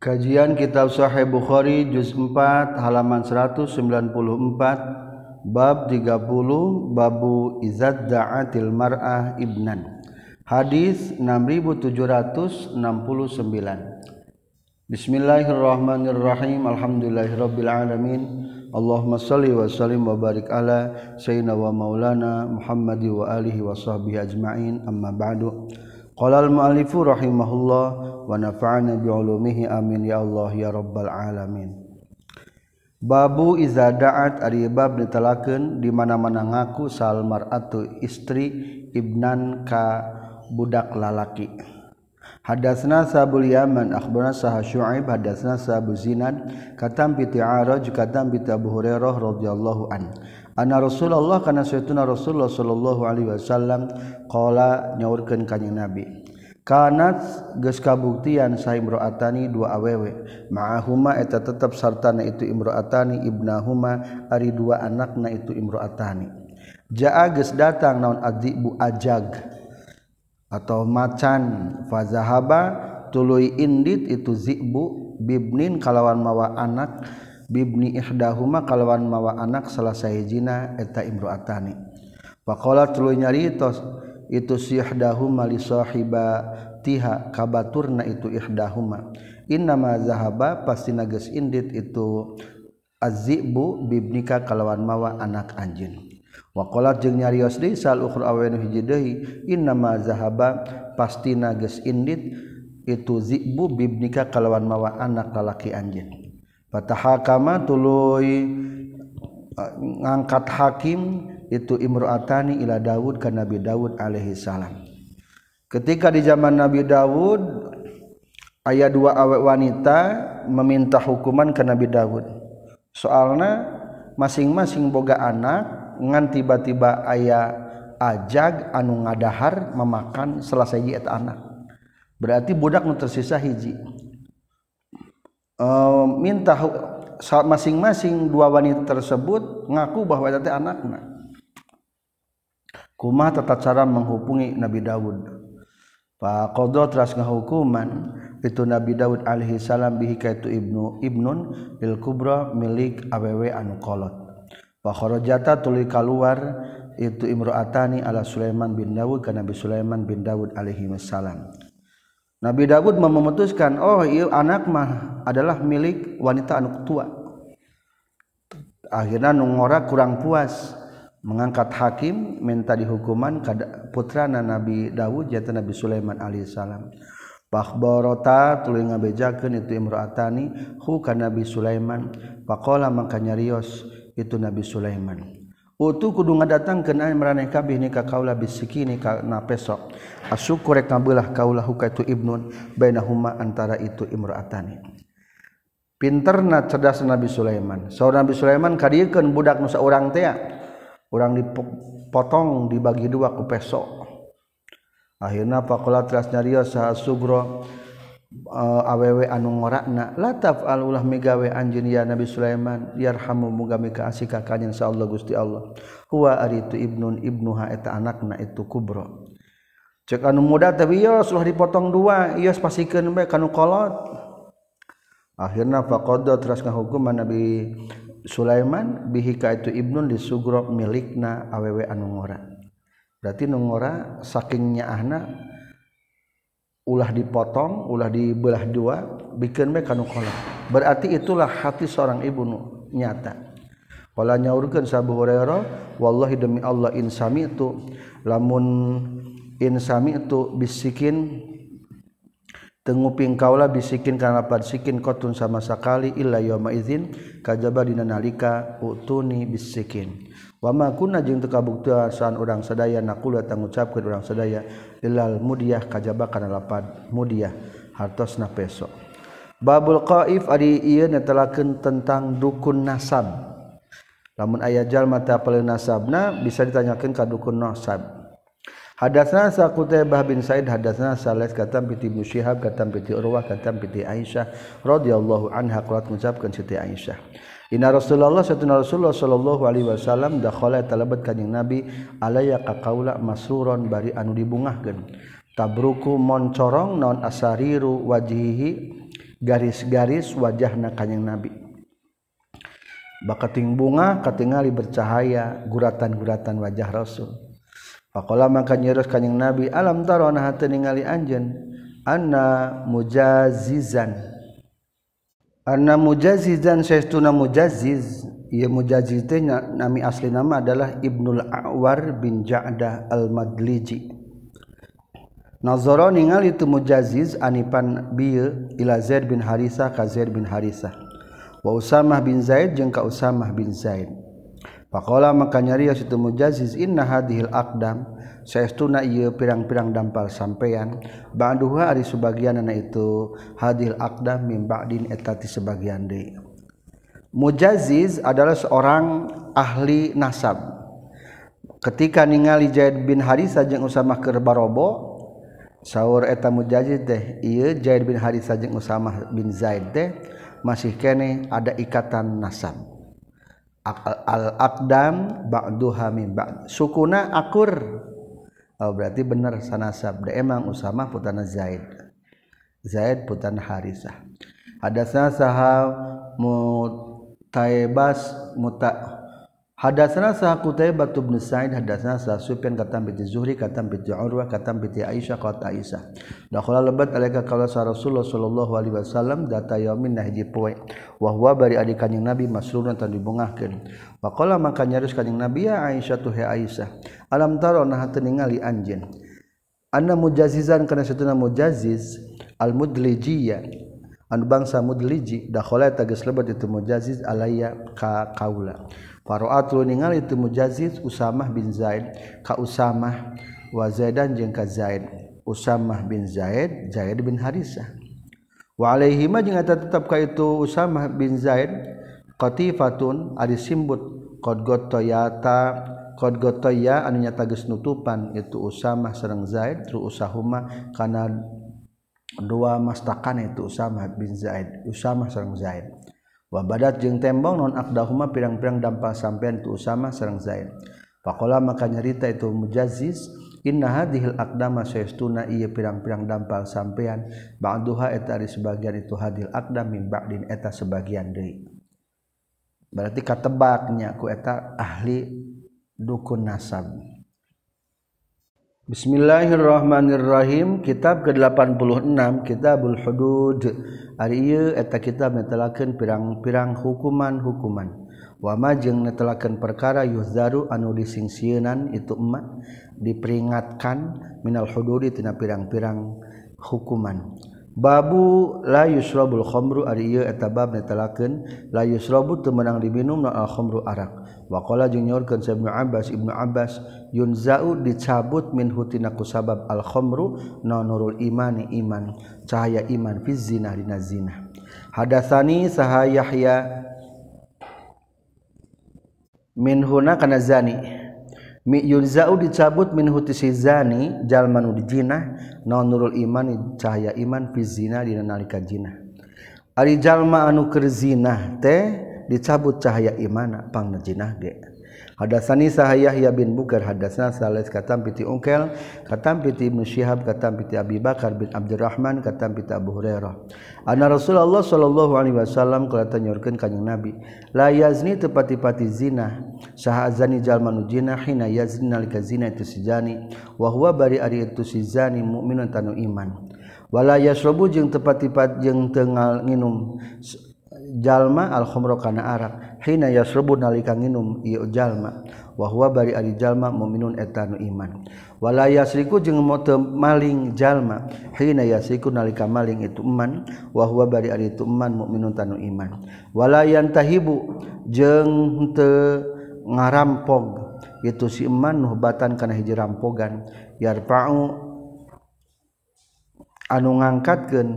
Kajian Kitab Sahih Bukhari juz 4 halaman 194 bab 30 babu izad da'atil mar'ah ibnan. Hadis 6769. Bismillahirrahmanirrahim. Alhamdulillahirabbil alamin. Allahumma shalli wa sallim wa barik ala sayyidina wa maulana Muhammad wa alihi wa sahbihi ajma'in. Amma ba'du. qala al muallifu rahimahullah wa nafa'ana bi ulumihi amin ya Allah ya rabbal alamin Babu iza da'at ari bab ditelakeun di mana-mana ngaku sal mar'atu istri ibnan ka budak lalaki. Hadatsna Sabul Yaman akhbarana Sah Syu'aib hadatsna Sabu Zinad katam bi Ti'araj katam bi Abu Hurairah radhiyallahu an. Ana Rasulullah kana saytuna Rasulullah sallallahu alaihi wasallam qala nyaurkeun ka Nabi. Kanat geus kabuktian sa imro'atani dua awewe ma'ahuma eta tetep sartana itu imro'atani ibnahuma ari dua anakna itu imro'atani. Ja'a geus datang naon adzibu ajag atau macan fazahaba tuluy indit itu zibu bibnin kalawan mawa anak bibni ihdahuma kalawan mawa anak salah sayjina eta imroatani faqala tuluy nyaritos itu si ihdahuma li sahiba tiha kabaturna itu ihdahuma. Innama zahaba pasti nages indit itu azibu bibnika kalawan mawa anak anjin Wakolat jeung nyarios deui sal ukhra awenu hiji deui innama zahaba pasti geus indit itu zibu bibnika kalawan mawa anak lalaki anjin Fatahakama tuluy eh, ngangkat hakim itu imru'atani ila Dawud ke Nabi Dawud alaihi salam. Ketika di zaman Nabi Dawud aya dua awet wanita meminta hukuman ke Nabi Dawud. Soalnya masing-masing boga anak ngan tiba-tiba ayah ajag anu ngadahar memakan selesai eta anak. Berarti budak nu tersisa hiji. E, minta masing-masing dua wanita tersebut ngaku bahwa itu anaknya Kumah tata cara menghubungi Nabi Daud. Pak Kodo teras ngahukuman itu Nabi Daud alaihi salam bihi kaitu ibnu ibnun bil kubra milik awewe anu kolot. Pak Khorojata tuli keluar itu imro'atani ala Sulaiman bin Daud ke Nabi Sulaiman bin Daud alaihi salam. Nabi Dawud memutuskan oh iya anak mah adalah milik wanita anak tua. Akhirnya nungora kurang puas. Mengangkat hakim minta dihukuman putrana Nabi Dawud jatuh Nabi Sulaiman alaihissalam Bakbarota tuluy ngabejakeun itu imro'atani hu ka Nabi Sulaiman. Faqala maka nyarios itu Nabi Sulaiman. utu kudu ngadatangkeun an maraneh kabeh ni ka kaula bisikini kana pesok. Asyukur rek ngabeulah kaula hukaitu ibnun bainahuma antara itu imraatani pinterna cerdas Nabi Sulaiman. Saur Nabi Sulaiman kadiekeun budak nu saurang teh urang dipotong dibagi dua ku pesok akhirna faqala teras nyarios sa asugro Uh, awewe anu ngorakna lataf alulah megawe anjin ya Nabi Sulaiman yarhamu mugami kaasika kanyen Allah Gusti Allah. Huwa ari itu ibnun ibnuha eta anakna itu kubro. Cek anu muda tapi yo sudah dipotong dua iya pasikeun bae kanu kolot. Akhirnya faqadda teras ngahukum Nabi Sulaiman bihika itu ibnun disugro milikna awewe anu ngora. Berarti nungora ngora saking nyaahna ulah dipotong ulah dibelah dua bikin me kanu kolak. Berarti itulah hati seorang ibu nyata. Wala nyaurkeun Abu Hurairah wallahi demi Allah insami itu lamun insami itu bisikin tenguping kaulah bisikin karena lapad sikin kotun sama sekali illa yawma izin kajaba dina nalika utuni bisikin. Wa ma kunna jeung teu kabuktian urang sadaya naqula tangucapkeun urang sadaya ilal mudiah kajaba kana lapad mudiah hartosna peso. Babul qaif ari ieu netelakeun tentang dukun nasab. Lamun aya jalma teu apal nasabna bisa ditanyakeun ka dukun nasab. Hadatsna Saqutaybah bin Said hadatsna Salih katam piti Ibnu Syihab katam piti Urwah katam piti Aisyah radhiyallahu anha qalat mengucapkeun Siti Aisyah. Inna Rasulullah satuna Rasulullah sallallahu alaihi wasallam dakhala talabat kanjing Nabi alaya ka kaula masruron bari anu dibungahkeun. Tabruku moncorong non asariru wajihi garis-garis wajahna kanjing Nabi. Bakating bunga katingali bercahaya guratan-guratan wajah Rasul. Pakola maka nyeros kanjing Nabi alam tarona hate ningali anjeun anna mujazizan Anna mujazizan saestuna mujaziz ieu mujaziz teh nami asli nama adalah Ibnul Awar bin Ja'dah Al-Madliji Nazara ningali itu mujaziz anipan bieu ila Zaid bin Harisah ka Zaid bin Harisah. Wa Usamah bin Zaid jeung ka Usamah bin Zaid. Faqala maka nyarios itu mujaziz inna hadhil aqdam sayauna ia pirang-pirang dampal sampeyan. Banduha hari sebagian anak itu hadil Akda mimbadin etati sebagian de Mujaziz adalah seorang ahli nasab. Ketika ningali Zaid bin Harisa jeung Usamah ke Barobo sahur eta Mujaziz teh ia Zaid bin Harisa jeung Usamah bin Zaid teh masih kene ada ikatan nasab. Al aqdam ba'duha min ba'd. Sukuna akur. oh, berarti benar sanasab da emang Usama putana Zaid. Zaid putana Harisah. Hadasna saha mutaibas muta Hadatsana sa Qutaibah bin Sa'id hadatsana sa Sufyan katam bi Zuhri katam bi Urwah katam bi Aisyah qat Aisyah. Dakhala lebat alaika qala sa Rasulullah sallallahu alaihi wasallam data yaumin nahji poe wa huwa bari adi kanjing Nabi masrurun tan dibungahkeun. Faqala maka nyaris kanjing Nabi ya Aisyah tuh Aisyah. Alam taro nah teu ningali anjeun. Anna mujazizan kana satuna mujaziz al mudlijiyah anu bangsa mudliji dakhala tagis lebat itu mujaziz alaya ka kaula. Faroatlu ningali itu Mujazid Usamah bin Zaid ka Usamah wa Zaidan jeung ka Zaid. Usamah bin Zaid, Zaid bin Harisah. Wa alaihi ma jeung eta tetep ka itu Usamah bin Zaid qatifatun ari simbut qad gotoyata qad gotoya anu nyata geus nutupan itu Usamah sareng Zaid tru usahuma kana dua mastakan itu Usamah bin Zaid Usamah sareng Zaid wabadat jeung tembong non akdahuma pirang-pirang dampak sampean tu Usama sareng Zaid faqala maka nyarita itu Mujaziz inna hadhil aqdama sayastuna ieu pirang-pirang dampal sampean. Ba'duha eta ari sebagian itu hadil aqdam min ba'din eta sebagian deui. Berarti katebaknya ku eta ahli dukun nasab. Bismillahirrohmanirrohim kitab ke-86 kitabul hudud. Ari eta kitab netelakeun pirang-pirang hukuman-hukuman. Wama jeung netelakeun perkara yuzaru anu disingsieunan itu emak diperingatkan minal hududi tina pirang-pirang hukuman. Babu la yusrabul khamru. Ari ieu eta bab netelakeun la yusrabu teu meunang diminum al khamru arak. Wakola jeung nyorkeun sa Ibnu Abbas Ibnu Abbas yunzau dicabut min hutina ku sabab al-khamru na nurul imani iman cahaya iman fi zina dina zina. Hadatsani saha Yahya min huna kana zani mi yunzau dicabut min huti si zani jalman nu dijinah nurul iman cahaya iman fi zina dina nalika jinah. Ari jalma anu keur zinah teh dicabut cahaya imana pangnajinah ge Hadasani sahayah ya bin Bukar hadasna Salis katam piti Ungkel katam piti Ibnu Syihab katam piti Abi Bakar bin Abdurrahman katam piti Abu Hurairah. Anna Rasulullah sallallahu alaihi wasallam kala tanyorkeun ka Nabi la yazni tepati-pati zina saha azani jalma nu zina hina yazni nalika zina itu sijani wa huwa bari ari itu sijani mukminun tanu iman. Wala yasrabu jeung tepati-pati jeung teu nginum jalma alkhomro kana arak hina yasrubu nalika nginum ieu jalma. Wa huwa bari ari jalma muminun etanu iman. Wala yasriku jeung mote maling jalma. Hina yasriku nalika maling itu iman wa huwa bari ari itu iman muminun tanu iman. Wala yantahibu jeung teu ngarampog itu si iman nuhbatan kana hiji rampogan. Yarfa'u anu ngangkatkeun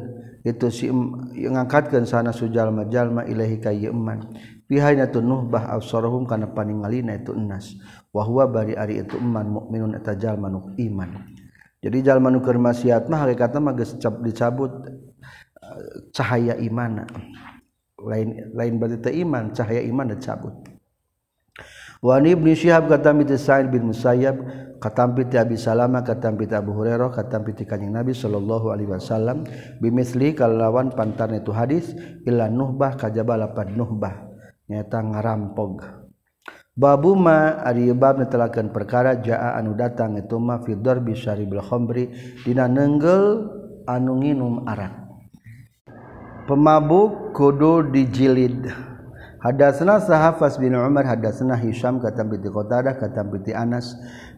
itu si ngangkatkeun sana sujalma-jalma ilahi ka yeman pihanya tu nuhbah absarahum kana paningalina itu enas wa huwa bari ari itu iman mukminun eta jalma nu iman. Jadi jalma nu keur maksiat mah hakikatna mah geus dicabut eh, cahaya iman lain lain berarti iman cahaya iman dicabut Wan Ibnu Syihab katam Sa'id bin Musayyab katam bi Abi Salamah katam bi Abu Hurairah katam Kanjeng Nabi sallallahu alaihi wasallam bimisli kalawan pantarna itu hadis illa nuhbah kajaba lapan nuhbah nyata ngarampog Babuma ari bab netelakeun perkara jaa anu datang itu ma fi darbi syaribil khamri dina nenggel anu nginum arak. Pemabuk kudu dijilid. Hadasna sahafas bin Umar hadasna Hisham katam piti Qatadah katam piti Anas.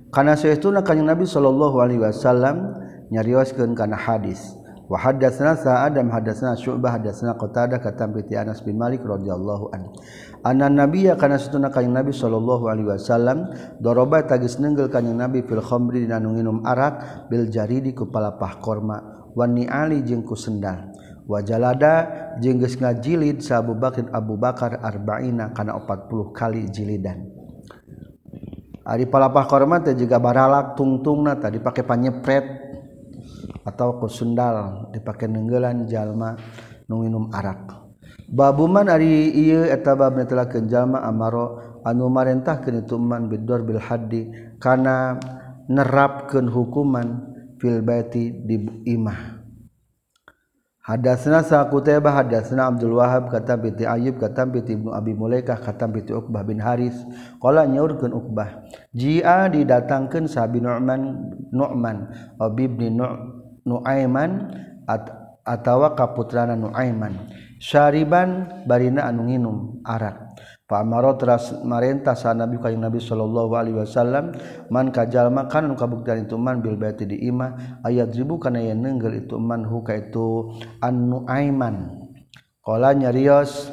Kana saytuna kanjing Nabi sallallahu alaihi wasallam nyarioskeun kana hadis. Wa hadasna Sa'adam hadasna Syu'bah hadasna Qatadah katam piti Anas bin Malik radhiyallahu anhu. Anna nabiyya kana saytuna kanjing Nabi sallallahu alaihi wasallam daraba tagis nenggel kanjing Nabi fil khamri dina nu arak bil jaridi ku palapah korma. Wa ni'ali jeung ku sendal. wajalada jengges ngajilid sa Abu Bakar Abu Bakar arba'ina kana 40 kali jilidan Ari palapah korma teh juga baralak tungtungna tadi pakai panyepret atau kusundal dipakai nenggelan jalma nu minum arak. Babuman ari ieu eta bab netelakeun jalma amaro anu marentahkeun itu man bidor bil haddi kana nerapkeun hukuman fil baiti di imah. Hadasna sa Qutaibah hadasna Abdul Wahab kata binti Ayyub kata binti Ibnu Abi Mulaikah kata binti Uqbah bin Haris. Qala nyaurkeun Uqbah jia didatangkeun sa bin Nu'man Nu'man Abi bin Nu'aiman at atawa kaputrana Nu'aiman. Syariban barina anu nginum arak pamarot sa nabi kayung nabi sallallahu alaihi wasallam man kajal kan kabuktian itu man bil baiti di imah ayat ribu kana yang nenggel itu man hu ka itu anu aiman. Qala nyarios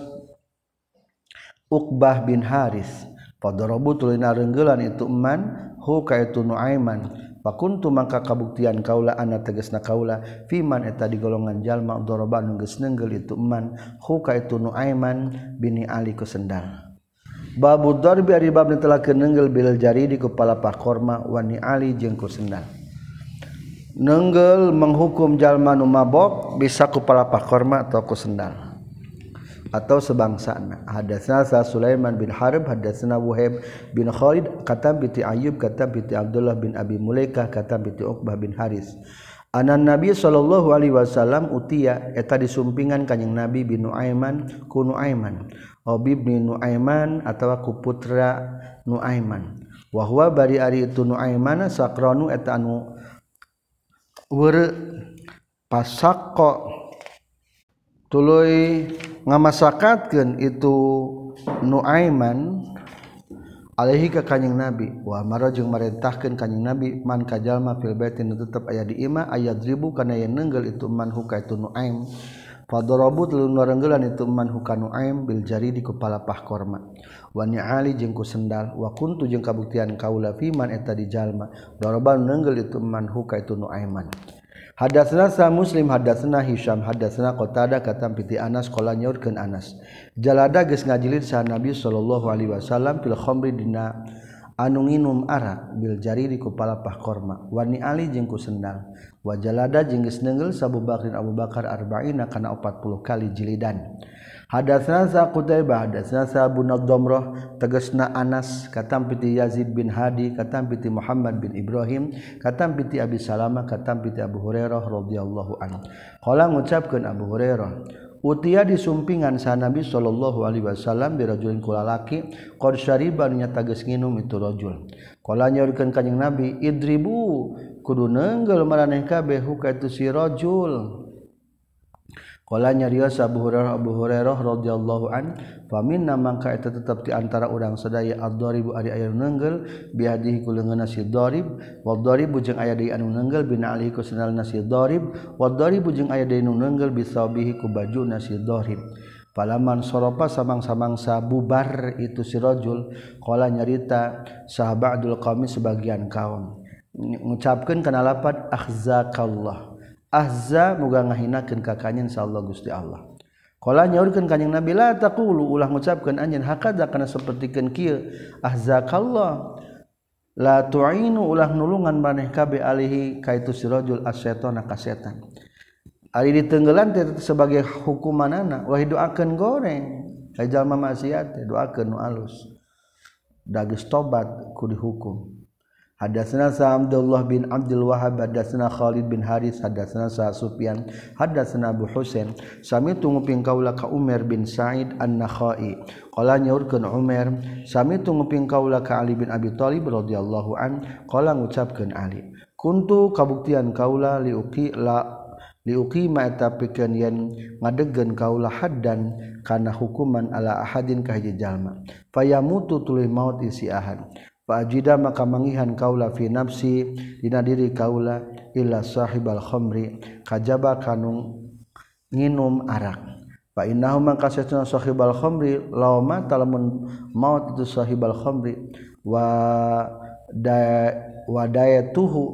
Uqbah bin Haris padarabu tulina renggelan itu man hu ka itu Nuaiman pakuntu mangka kabuktian kaula anak teges na kaula fiman eta di golongan jalma doroba nungges nenggel itu man huka itu nuaiman bini ali ku sendal. Babu darbi ari bab telah kenenggel bil jari di kepala pakorma wani ali jeung ku sendal. Nenggel menghukum jalma nu mabok bisa kepala pakorma atau ku sendal. atau sebangsana. Hadasna sa Sulaiman bin Harb hadasna Wuhaib bin Khalid kata bi Ayub kata bi Abdullah bin Abi Mulaikah kata bi Uqbah bin Haris. Anan Nabi sallallahu Alaihi Wasallam utia eta disumpingan kanjing Nabi bin Nuaiman ku Nuaiman. Obi bin Nuaiman atawa ku putra Nuaiman. Wa huwa bari ari itu Nuaiman sakranu eta anu weur pasakko tuluy ngamasakatkeun itu Nuaiman alaihi ka kanjing Nabi. Wa amara jeung marintahkeun kanjing Nabi man kajalma fil baitin tetep aya di imah ayat ribu kana yang nenggel itu man huka itu Nuaim Fadorobu telu warenggelan itu man huka Nuaim bil jari di kepala pah korma. Wa ni'ali jeung ku sendal wa kuntu jeung kabuktian kaula fi man eta di jalma. Doroban nenggel itu man huka itu Nuaiman Hadatsna sa Muslim hadatsna Hisham hadatsna Qatadah katam piti Anas qala nyaurkeun Anas. Jalada geus ngajilid sa Nabi sallallahu alaihi wasallam fil khamri dina anu nginum arak bil jari di kupalapah korma wani ali jeung ku sendal wa jalada jeung geus neungel sa Abu Bakrin Abu Bakar arba'ina kana 40 kali jilidan. Hadatsna Qutaibah hadatsna Abu Nadrah tegasna Anas katam piti Yazid bin Hadi katam piti Muhammad bin Ibrahim katam piti Abi Salamah katam piti Abu Hurairah radhiyallahu anhu. Qala ngucapkeun Abu Hurairah Utia disumpingan sa Nabi sallallahu Alaihi Wasallam dirajulin kulalaki qad syariba nya tages nginum itu rajul. Qala nyaurkeun kanjing Nabi idribu kudu neunggeul maraneh kabeh ka itu si rajul. Kala nyarios Abu Hurairah Abu Hurairah radhiyallahu an faminna mangka eta tetep di antara urang sadaya ad-dharibu ari aya nenggel biadihi ku leungeunna si dharib wa dharibu jeung aya deui anu nenggel bina alihi ku sandalna si dharib wa dharibu jeung aya deui anu nenggel bisabihi ku bajuna si dharib Palaman soropa samang-samangsa bubar itu si rajul qala nyarita sahabat Abdul Qamis sebagian kaum. Ngucapkeun kana lapat akhzakallah. ahza muga ngahinakeun ka kanjeun insyaallah Gusti Allah. Qala nyaurkeun kanjing Nabi la taqulu ulah ngucapkeun anjeun hakadza kana sapertikeun kieu? Ahzakallah la tu'inu ulah nulungan maneh kabe alihi kaitu sirajul asyaitana ka setan. Ari ditenggelan sebagai hukumanana wah doakeun goreng. Ka jalma maksiat doakeun nu alus. Dagis tobat ku dihukum. Hadatsana sa Abdullah bin Abdul Wahhab hadatsana Khalid bin Haris hadatsana sa Sufyan hadatsana Abu Husain. Sami tunguping kaula ka Umar bin Sa'id An-Nakhai. Qala nyaurkeun Umar sami tunguping kaula ka Ali bin Abi Thalib radhiyallahu an qala ngucapkeun Ali kuntu kabuktian kaula liuqi la liuqi ma tapikeun yen ngadegkeun kaula haddan kana hukuman ala ahadin ka hiji jalma. Fayamutu tuluy maut isi ahad Fajida maka mangihan kaula fi nafsi dina diri kaula illa sahibal khamri kajaba kanung nginum arak. Fa innahu man kasatuna sahibal khamri law mata lamun maut itu sahibal khamri wa da wa dayatuhu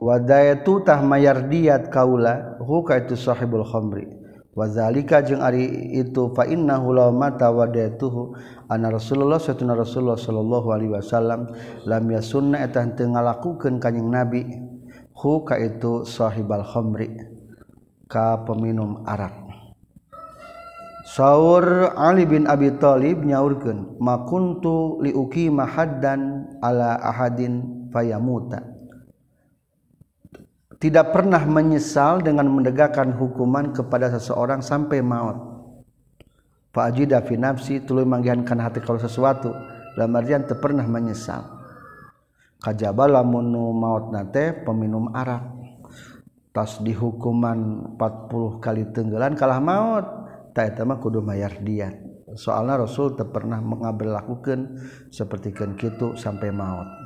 wa dayatu tah mayardiyat kaula hu ka itu sahibul khamri. wazalika jeung ari itu fa innahu law mata wadatuhu anna Rasulullah satuna Rasulullah sallallahu alaihi wasallam lam yasunna eta teu ngalakukeun kanjing Nabi hu ka itu sahibal khamri ka peminum arak. Saur Ali bin Abi Thalib nyaurkeun makuntu liuki mahaddan ala ahadin fayamuta tidak pernah menyesal dengan menegakkan hukuman kepada seseorang sampai maut. Fajida fi nafsi tuluy manggihankan hati kalau sesuatu dalam artian teu pernah menyesal. Kajaba lamun maut nate peminum arak. Tas dihukuman 40 kali tenggelan kalah maut. Tak eta mah kudu mayar dia. Soalnya Rasul teu pernah mengaberlakukeun seperti kan kitu sampai maut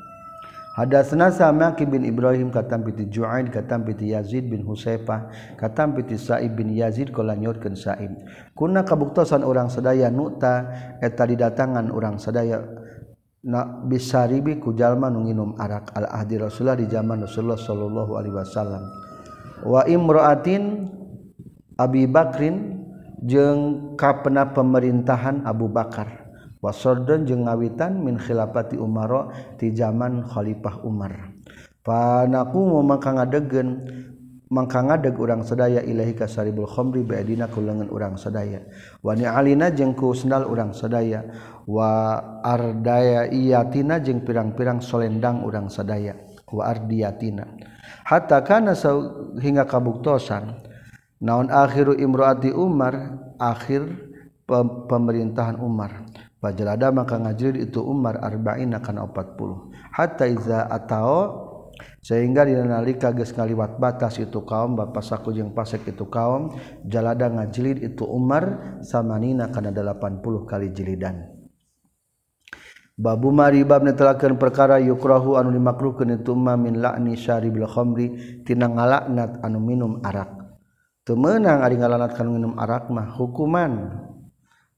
Hadatsna Samaki bin Ibrahim katam piti Ju'ain katam piti Yazid bin Husaifah katam piti Sa'ib bin Yazid kala nyorkeun Sa'ib. Kuna kabuktosan urang sadaya nuta eta didatangan urang sadaya na bisaribi ku jalma nu nginum arak al ahdi Rasulullah di zaman Rasulullah sallallahu alaihi wasallam. Wa imra'atin Abi Bakrin jeung kapena pemerintahan Abu Bakar. wasordon jeung ngawitan min khilafati Umaro di zaman Khalifah Umar. Panaku mau mangka ngadegen mangka ngadeg urang sedaya ilahi kasaribul khomri biadina kulangan urang sedaya wa alina jeung ku sendal urang sedaya wa ardaya iyatina jeung pirang-pirang solendang urang sedaya wa ardiyatina. Hatta kana hingga kabuktosan naon akhiru imroati Umar akhir pemerintahan Umar. Pajelada maka ngajrid itu Umar arba'in akan 40. Hatta iza atao sehingga dinalika geus ngaliwat batas itu kaum bapak saku jeung pasek itu kaum jalada ngajilid itu Umar samanina kana 80 kali jilidan. Babu mari bab netelakeun perkara yukrahu anu dimakruhkeun itu ma min la'ni syaribil khamri tina ngalaknat anu minum arak. Teu meunang ari ngalaknat anu minum arak mah hukuman.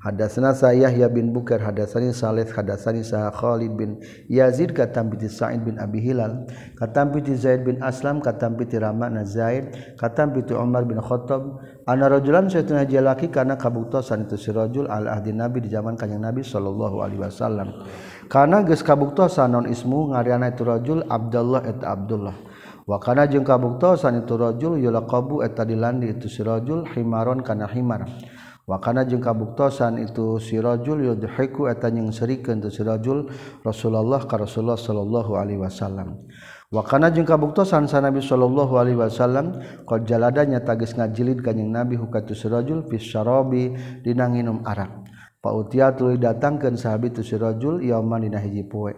Hadatsana Sa'yah ya bin Bukair hadatsani Salih hadatsani Sa Khalid bin Yazid katam bi Sa'id bin Abi Hilal katam bi Zaid bin Aslam katam bi Ramana Zaid katam bi Umar bin Khattab. Ana rajulan saytuna jalaki kana kabuktosan itu si rajul al ahdi Nabi di zaman kanjeng Nabi sallallahu alaihi wasallam. Kana geus kabuktosan non ismu ngaranna itu rajul Abdullah et Abdullah. Wakana jeung kabuktosan itu rajul yulaqabu eta dilandi itu si rajul himaron kana himar. wakana jeung kabuktosan itu sirajul yudhiku eta nyengserikeun teu sirajul Rasulullah ka Rasulullah sallallahu alaihi wasallam. Wakana jeung kabuktosan sa Nabi sallallahu alaihi wasallam qad jaladanya tagis ngajilid ka Nabi hukatu sirajul fis syarabi dina nginum arak. Pautia tuluy datangkeun sahabi tu sirajul yauman dina hiji poe.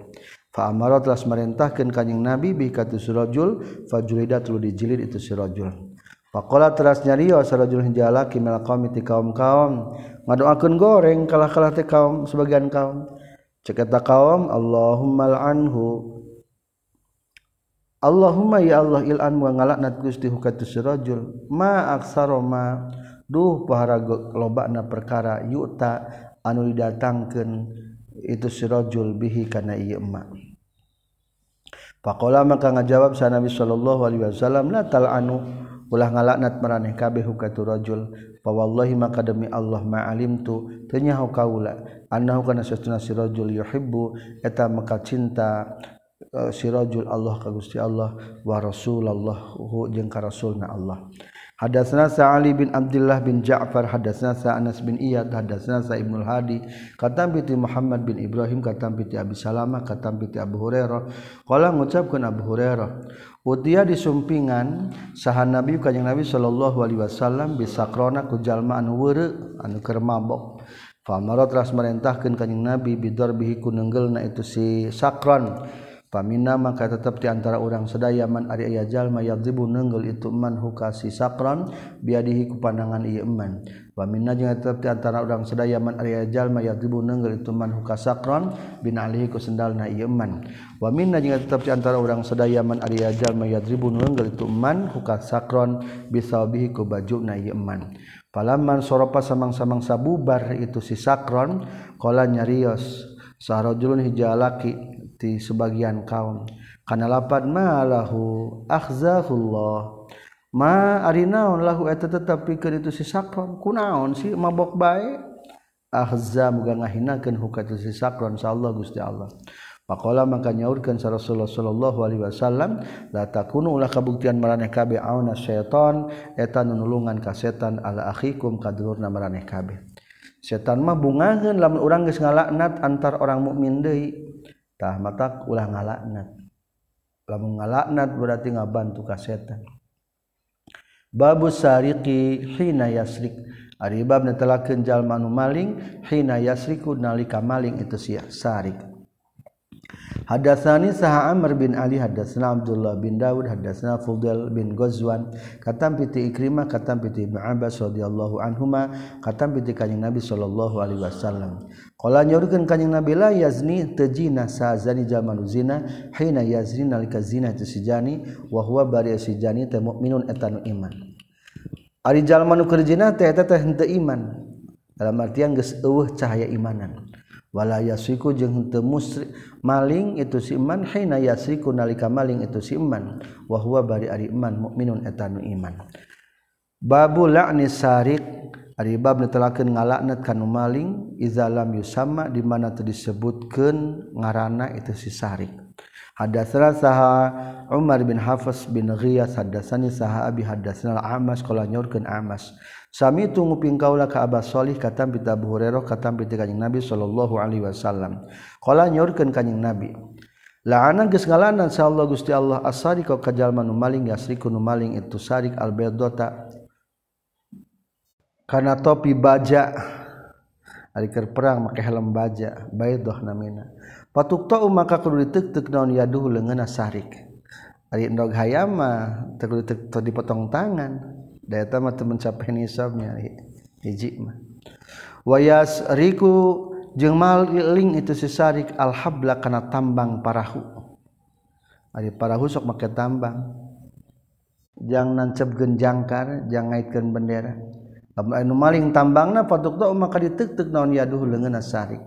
Fa amara telah merintahkeun kanjing Nabi bi ka tu sirajul fajulida tuluy dijilid itu sirajul Pakola terasnya Rio sarajul hijalaki mel kaum ti kaum kaum ngadoakeun goreng kalah-kalah teh kaum sebagian kaum. Cek eta kaum Allahumma la'anhu. Allahumma ya Allah il'an wa ngalaknat Gusti hukatu sirajul ma aksara ma duh pahara lobana perkara yuta anu didatangkeun itu sirajul bihi kana ieu emak. Pakola maka ngajawab sa Nabi sallallahu alaihi wasallam la tal'anu ulah ngalaknat maraneh kabeh hukatu rajul fawallahi maka demi Allah ma'alim tu tenyahu kaula annahu kana sesuna si rajul yuhibbu eta maka cinta uh, si rajul Allah ka Gusti Allah wa rasulullah jeung ka rasulna Allah. Hadatsna Sa'ali bin Abdullah bin Ja'far hadatsna Anas bin Iyad hadatsna Sa Ibnu Hadi katam piti Muhammad bin Ibrahim katam piti Abi Salamah katam piti Abu Hurairah. Qala ngucapkeun Abu Hurairah Udia disumpingan saha Nabi Kanjeng Nabi sallallahu alaihi wasallam bisa krona ku jalma anu weureu anu keur mabok. Famarot ras merintahkeun Kanjeng Nabi bidor bihi ku neunggeulna itu si sakron. Pamina maka tetap di antara orang sedaya man ari aya jalma yadzibu neunggel itu man hukasi sakron biadihi ku pandangan ieu man. Wamina jeung tetap di antara orang sedaya man Arya jalma ya tibu nenggel itu man huka sakron bin alihi ku sendal na iman. Wamina jeung tetap di antara orang sedaya man Arya jalma ya tibu nenggel itu man huka sakron bisabihi ku baju na iman. Palaman soropa samang-samang sabubar itu si sakron kola nyarios sarojulun hijalaki ti sebagian kaum. Kana lapat malahu akhzahullah ma ari naon lahu eta tetep pikeun itu si sakron kunaon si mabok bae ahza muga ngahinakeun hukat si sakron insyaallah Gusti Allah Pakola maka nyaurkan sa Rasulullah sallallahu alaihi wasallam la takunu ulah kabuktian maraneh kabeh auna syaiton eta nunulungan ka setan ala akhikum kadulurna maraneh kabeh. Setan mah bungaheun lamun urang geus ngalaknat antar orang mukmin deui. Tah matak ulah ngalaknat. Lamun ngalaknat berarti ngabantu ka setan. babu sariqi hina yasrik. Ari bab netelakeun jalma nu maling hina yasriku nalika maling itu si sarik Hadatsani saha Amr bin Ali hadatsana Abdullah bin Daud hadatsana Fudail bin Ghazwan katam piti Ikrimah katam piti Ibnu Abbas radhiyallahu anhuma katam piti kanjing Nabi sallallahu alaihi wasallam. Qala nyaurkeun kanjing Nabi la yazni tajina sazani zaman zina hina yazni nalika zina tisijani wa huwa bari sijani teh mukminun etanu iman. Ari jalma nu keur zina teh eta teh henteu iman. Dalam artian geus eueuh cahaya imanan. wala yasriku jeung teu musrik maling itu si iman hina yasriku nalika maling itu si iman. Wa huwa bari ari iman mukminun eta nu iman. Babu la'ni sarik ari bab netelakeun ngalaknat kanu maling iza lam yusamma di mana teu disebutkeun ngaranna itu si sarik. Hadatsana saha Umar bin Hafiz bin Ghiyas hadatsani saha Abi hadatsana Amas qala nyorkeun Amas Sami itu nguping kaulah ka Abbas Salih katam pita Abu Hurairah katam pita kanjing Nabi sallallahu alaihi wasallam. Qala nyorkeun kanjing Nabi. La'ana geus ngalanan Allah Gusti Allah asari kau kajalma nu maling yasriku nu maling itu sarik al baydota kana topi baja ari perang make helm baja baydoh namina patuk tau maka kudu ditek-tek naon yaduh leungeunna sarik ari endog hayama teu kudu dipotong tangan. Data mah teu mencapai nisabnya hiji mah wayas riku jeung maling itu si sarik alhabla kana tambang parahu. Ari parahu sok make tambang. Jang nancep jangkar jang ngaitkeun bendera. Lamun anu maling tambangna patuk teu maka ditek-tek naon yaduh leungeunna sarik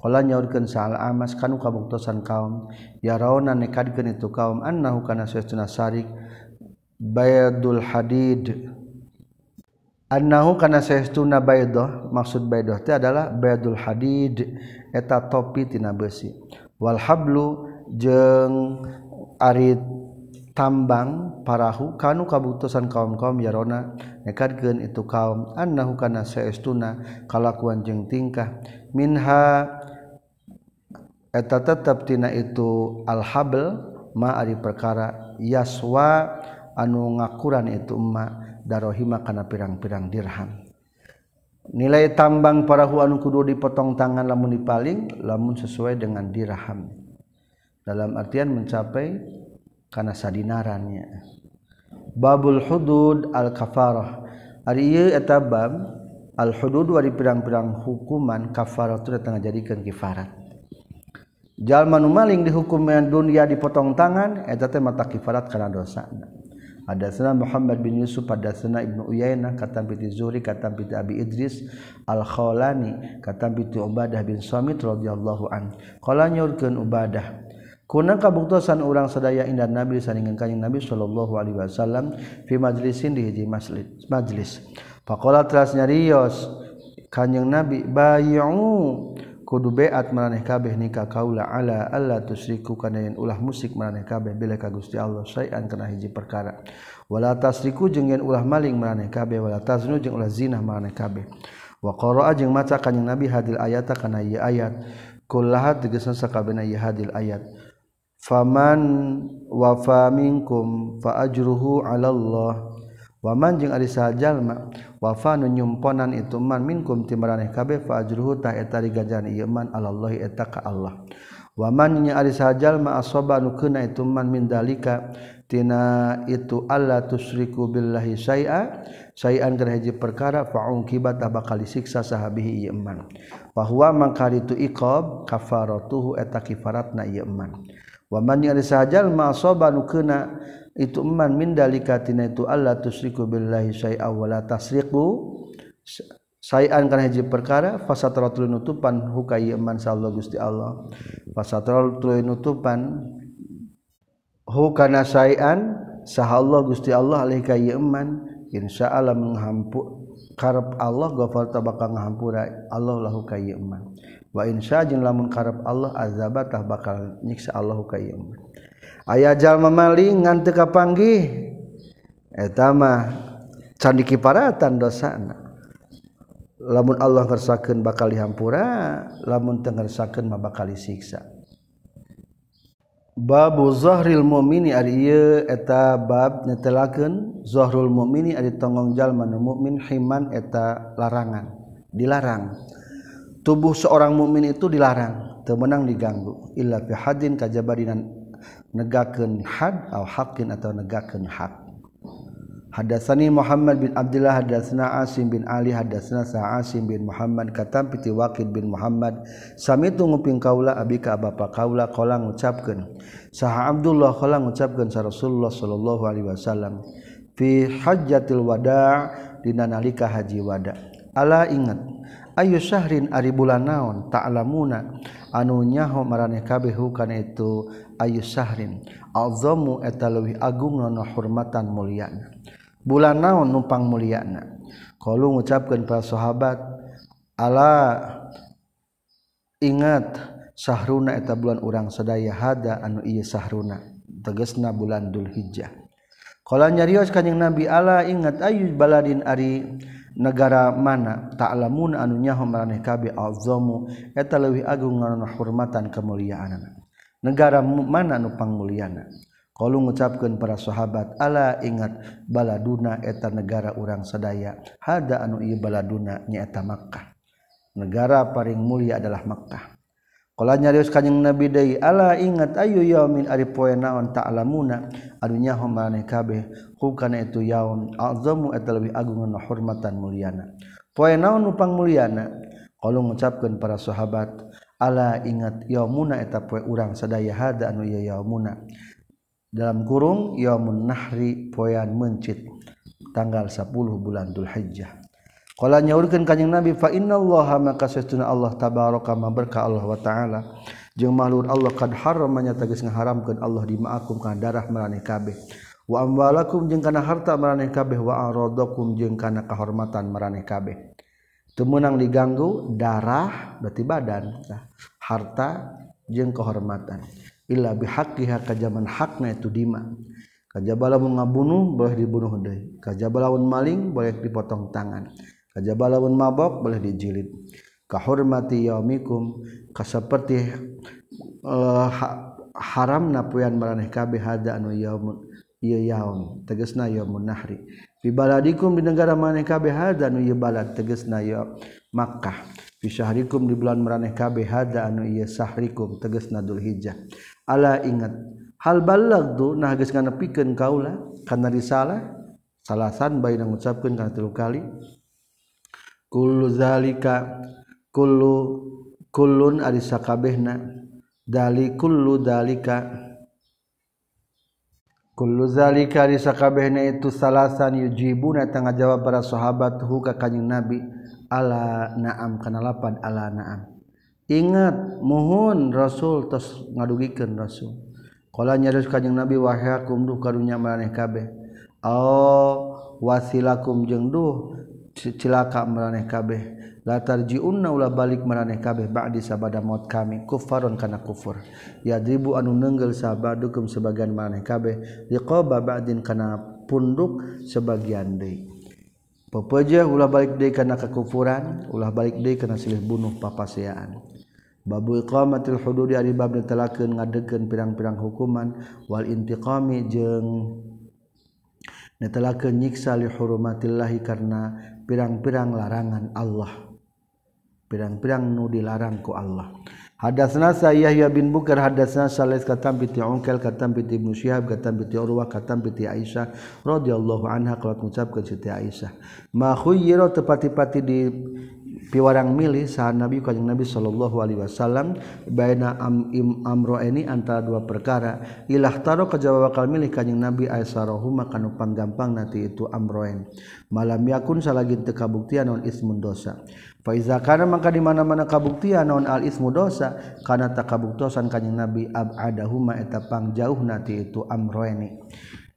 Kala nyaurkeun sa'al amas kanu kabuktosan kaum. Yarawna nekadkeun itu kaum annahu kana sesuna sarik. Bayadul hadid. Annahu kana sesuna baydah maksud baydah teh adalah bayadul hadid. Eta topi tina besi wal hablu jeung ari tambang parahu kanu kabuktosan kaum-kaum yarona nekadkeun itu kaum. Annahu kana sesuna kalakuan jeung tingkah. Minha eta tetep tina itu al habl ma ari perkara yaswa anu ngakuran itu emmak darohima karena pirang-pirang dirham. Nilai tambang parahu anu kudu dipotong tangan lamun dipaling lamun sesuai dengan dirham. Dalam artian mencapai karena sadinarannya babul hudud al kafarah ari ieu eta bab al hudud ari pirang-pirang hukuman kafarah itu datang jadikan kifarat jalma nu maling dihukum dunia dipotong tangan eta teh mata kifarat karena dosa Hadatsana Muhammad bin Yusuf hadatsana Ibnu Uyainah katam piti Zuhri katam piti Abi Idris Al-Khalani katam piti Ubadah bin Samit radhiyallahu an. Qala nyurkeun Ubadah kuna kabuktosan urang sadaya indah Nabi saningan kanjing Nabi sallallahu alaihi wasallam fi majlisin di hiji majlis. Faqala teras nyarios kanjing Nabi bayu kudu beat maneh kabeh nikah kaula ala Allah tusriku kana yen ulah musik maneh kabeh bila ka Gusti Allah sayan kana hiji perkara. Wala tasriku jeung yen ulah maling maneh kabeh wala taznu jeung ulah zina maneh kabeh. Wa qara'a jeung maca kanjing Nabi hadil ayata kana ieu ayat. Kullaha tegasna sakabehna ieu hadil ayat. Faman wafa minkum fa ajruhu 'ala Allah. waman jeung ari sajalma wafa nu nyumponan itu man minkum timaraneh kabeh fa ajruhu ta eta digajaran ieu man Allah eta ka Allah. Waman nya ari sajalma asoba nu keuna itu man min dalika tina itu Allah tusriku billahi syai'a syai'an kana hiji perkara fa'un kibat bakal disiksa sahabihi ieu man. Bahwa mangka itu iqab kafaratuhu eta kifaratna ieu man. Yari nya ari sajalma nu itu man min dalikatina itu Allah tusriku billahi syai'a wa la tasriku sayan kana hiji perkara fasatratul nutupan hukai man sallallahu Gusti Allah. Fasatratul nutupan hukana sayan saha Allah Gusti Allah alih ka insya insyaallah menghampu karep Allah ghafar tabaka ngahampura Allah lahu ka wah wa insya jin lamun karep Allah azabatah bakal nyiksa Allah ka iman jalma maling ngante kapanggih. Etama candi kiparatan dosana. Lamun Allah ngersakeun bakal dihampura lamun teu ngersakeun mah bakal disiksa. Babu zahril mumini ari ieu eta bab netelakeun zahrul mumini ari tonggong jalma nu mukmin himan eta larangan dilarang. Tubuh seorang mukmin itu dilarang teu meunang diganggu. Illa fi hadin kajabadinan negakeun had atau haqqin atau negakeun hak Hadatsani Muhammad bin Abdullah hadatsana Asim bin Ali hadatsana Sa'asim bin Muhammad katam piti Waqid bin Muhammad samitu nguping kaula abi ka bapa kaula? Kala ngucapkeun Saha Abdullah kala ngucapkeun sa Rasulullah sallallahu alaihi wasallam fi hajjatil wada' dina nalika haji wada. Ala ingat ayu syahrin ari bulan naon ta'lamuna? Anu nyaho maraneh kabeh kana itu ayu syahrin azamu eta leuwih agung nono hormatan mulyana. Bulan naon numpang mulyana? Kalau ngucapkeun para sahabat ala ingat sahruna eta bulan urang sadaya hada anu ieu sahruna. Tegesna bulan Dzulhijjah. Kalau nyarios kanjing Nabi ala ingat ayu baladin ari negara mana? Ta'lamun nyaho maraneh kabe azamu. Eta leuwih agung ngaran hormatan kemuliaan negara mana nupangmuliana kalau mengucapkan para sahabat Allah ingat baladuna eta negara urang sedaya hada anu ieu baladuna nyaeta Makkah. Negara paling mulia adalah Makkah. Kalau nyarius kanjeng Nabi deui Allah ingat ayu yaumin ari poe naon ta'lamuna? Anu nyaho kabeh hukana itu yaum azamu eta lebih agung hormatan muliana. Poe naon nupang muliana kalau mengucapkan para sahabat ala ingat yaumuna eta poe urang sadaya hada anu yaumuna. dalam kurung yaumun nahri poean mencit tanggal 10 bulan Dzulhijjah. Qala nyaurkeun kanjing nabi fa innallaha maka sesuna Allah tabaraka ma berkah Allah wa taala. Jeung mahlur Allah kad haram nya tegas ngaharamkeun Allah di ma'akum kana darah maraneh kabeh. Wa amwalakum jeung kana harta maraneh kabeh wa aradakum jeung kana kehormatan maraneh kabeh. temenang diganggu darah berarti badan. Harta jeng kehormatan. Illa bihaqqiha ka zaman hakna itu dima. Kajabala ngabunuh boleh dibunuh deui. Kajabala maling boleh dipotong tangan. Kajabala mabok boleh dijilid. Kahormati yaumikum kasaperti uh, eh, ha, haram napuyan maraneh kabeh hada anu yaum ieu yaum tegasna yaumun nahri. baladikum di negara maneh kabeh hada anu ieu balad tegasna ya Makkah. Fi syahrikum di bulan maraneh kabeh hada anu ieu sahrikum tegasna Dzulhijjah ala ingat hal balagdu nah geus nganepikeun kaula kana risalah salasan bayi nang ngucapkeun kana tilu kali. Kullu zalika kullu kullun ari sakabehna. Dali kullu dalika Kuluzalikarisakabeh itu salasan yujibuna tengah jawab para sahabat huka kanjing nabi ala naam kenalapan ala naam. Ingat mohon rasul terus ngadugikan rasul. Kalau nyarus kanjing nabi wahakum duh karunya maneh kabeh. Oh wasilakum jeng duh cilaka meraneh kabeh. Latar jiunna ulah balik meraneh kabeh ba'di sabada maut kami. Kufaron kana kufur. Yadribu anu nenggel sabadukum sebagian meraneh kabeh. Liqaba ba'din kana punduk sebagian deui. Pepeujeuh ulah balik deui kana kekufuran ulah balik deui kana silih bunuh papaseaan babu iqamatil hududi ari bab netelakeun ngadegkeun pirang-pirang hukuman. Wal intiqami jeung netelakeun nyiksa li hurumatillahi karena pirang-pirang larangan Allah. Pirang-pirang nu dilarangku Allah. Hadasna sa Yahya bin Bukar hadasna Salih katam piti Ongkel katam piti Ibnu Syihab katam piti Urwah katam piti Aisyah radhiyallahu anha qalat ngucapkeun Siti Aisyah. Ma khuyyira tepati-pati di piwarang milih saat Nabi Kanjeng Nabi sallallahu alaihi wasallam baina am im amro ini antara dua perkara. Ilah taro kejawa bakal milih Kanjeng Nabi aisyarahu maka nu panggampang nanti itu amroen malam yakun salagi teu kabuktian non ismun dosa. Fa iza kana maka di mana-mana kabuktian non al ismu dosa karena tak kabuktosan Kanjeng Nabi abadahuma eta pangjauh nanti itu amroeni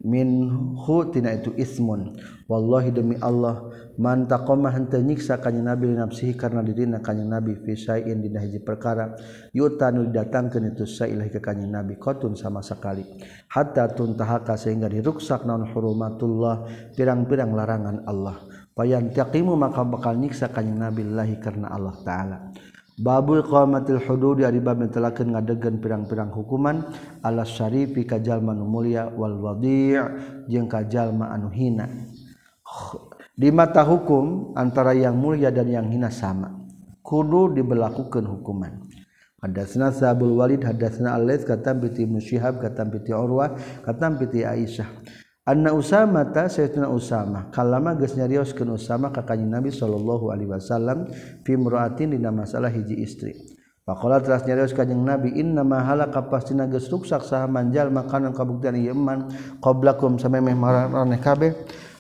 minhutina itu ismun. Wallahi demi Allah man taqama hente nyiksa kanya nabi nafsihi karena dirina kanya nabi fisain dina hiji perkara yutanu didatangkeun itu sailah ka kanya nabi qatun sama sekali. Hatta tuntahaka sehingga diruksak naon hurumatullah pirang-pirang larangan Allah. Payan taqimu maka bakal nyiksa kanya nabi lahi karena Allah taala. Babul qamatil hudud ari bab telakeun ngadegkeun pirang-pirang hukuman ala syarifi ka jalma nu mulia wal wadi' jeung ka jalma anu hina. Di mata hukum antara yang mulia dan yang hina sama. Kudu diberlakukan hukuman. Hadatsna Sa'bul Walid hadatsna Al-Laits katam piti Musyihab katam piti Urwah katam piti Aisyah. anna usama ta sayyidina usama. Kalama geus nyarioskeun usama ka kanjeng nabi sallallahu alaihi wasallam fi imra'atin dina masalah hiji istri. Pakola teras nyarios kanjeng Nabi inna mahala kapastina geus ruksak saha manjal makanan kabuktian ieu iman qablakum. Samemeh maraneh kabeh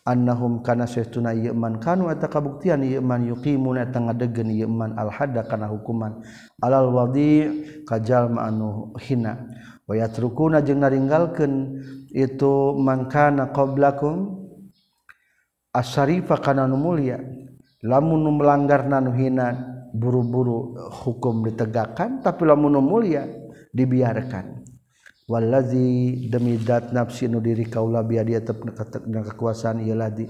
annahum kana sayyiduna ieu kanu eta kabuktian ieu yuqimuna eta ngadegkeun ieu iman al hadda kana hukuman alal wadi kajal anu hina. Wa yatrukuna jeung naringgalkeun itu mangkana qablakum asyarifa kana nu mulia lamun nu melanggar nanu hina buru-buru hukum ditegakkan tapi lamun nu mulia dibiarkan. Wallazi demi dat nafsi nu diri kaula biar dia tetep kekuasaan ieu ladi.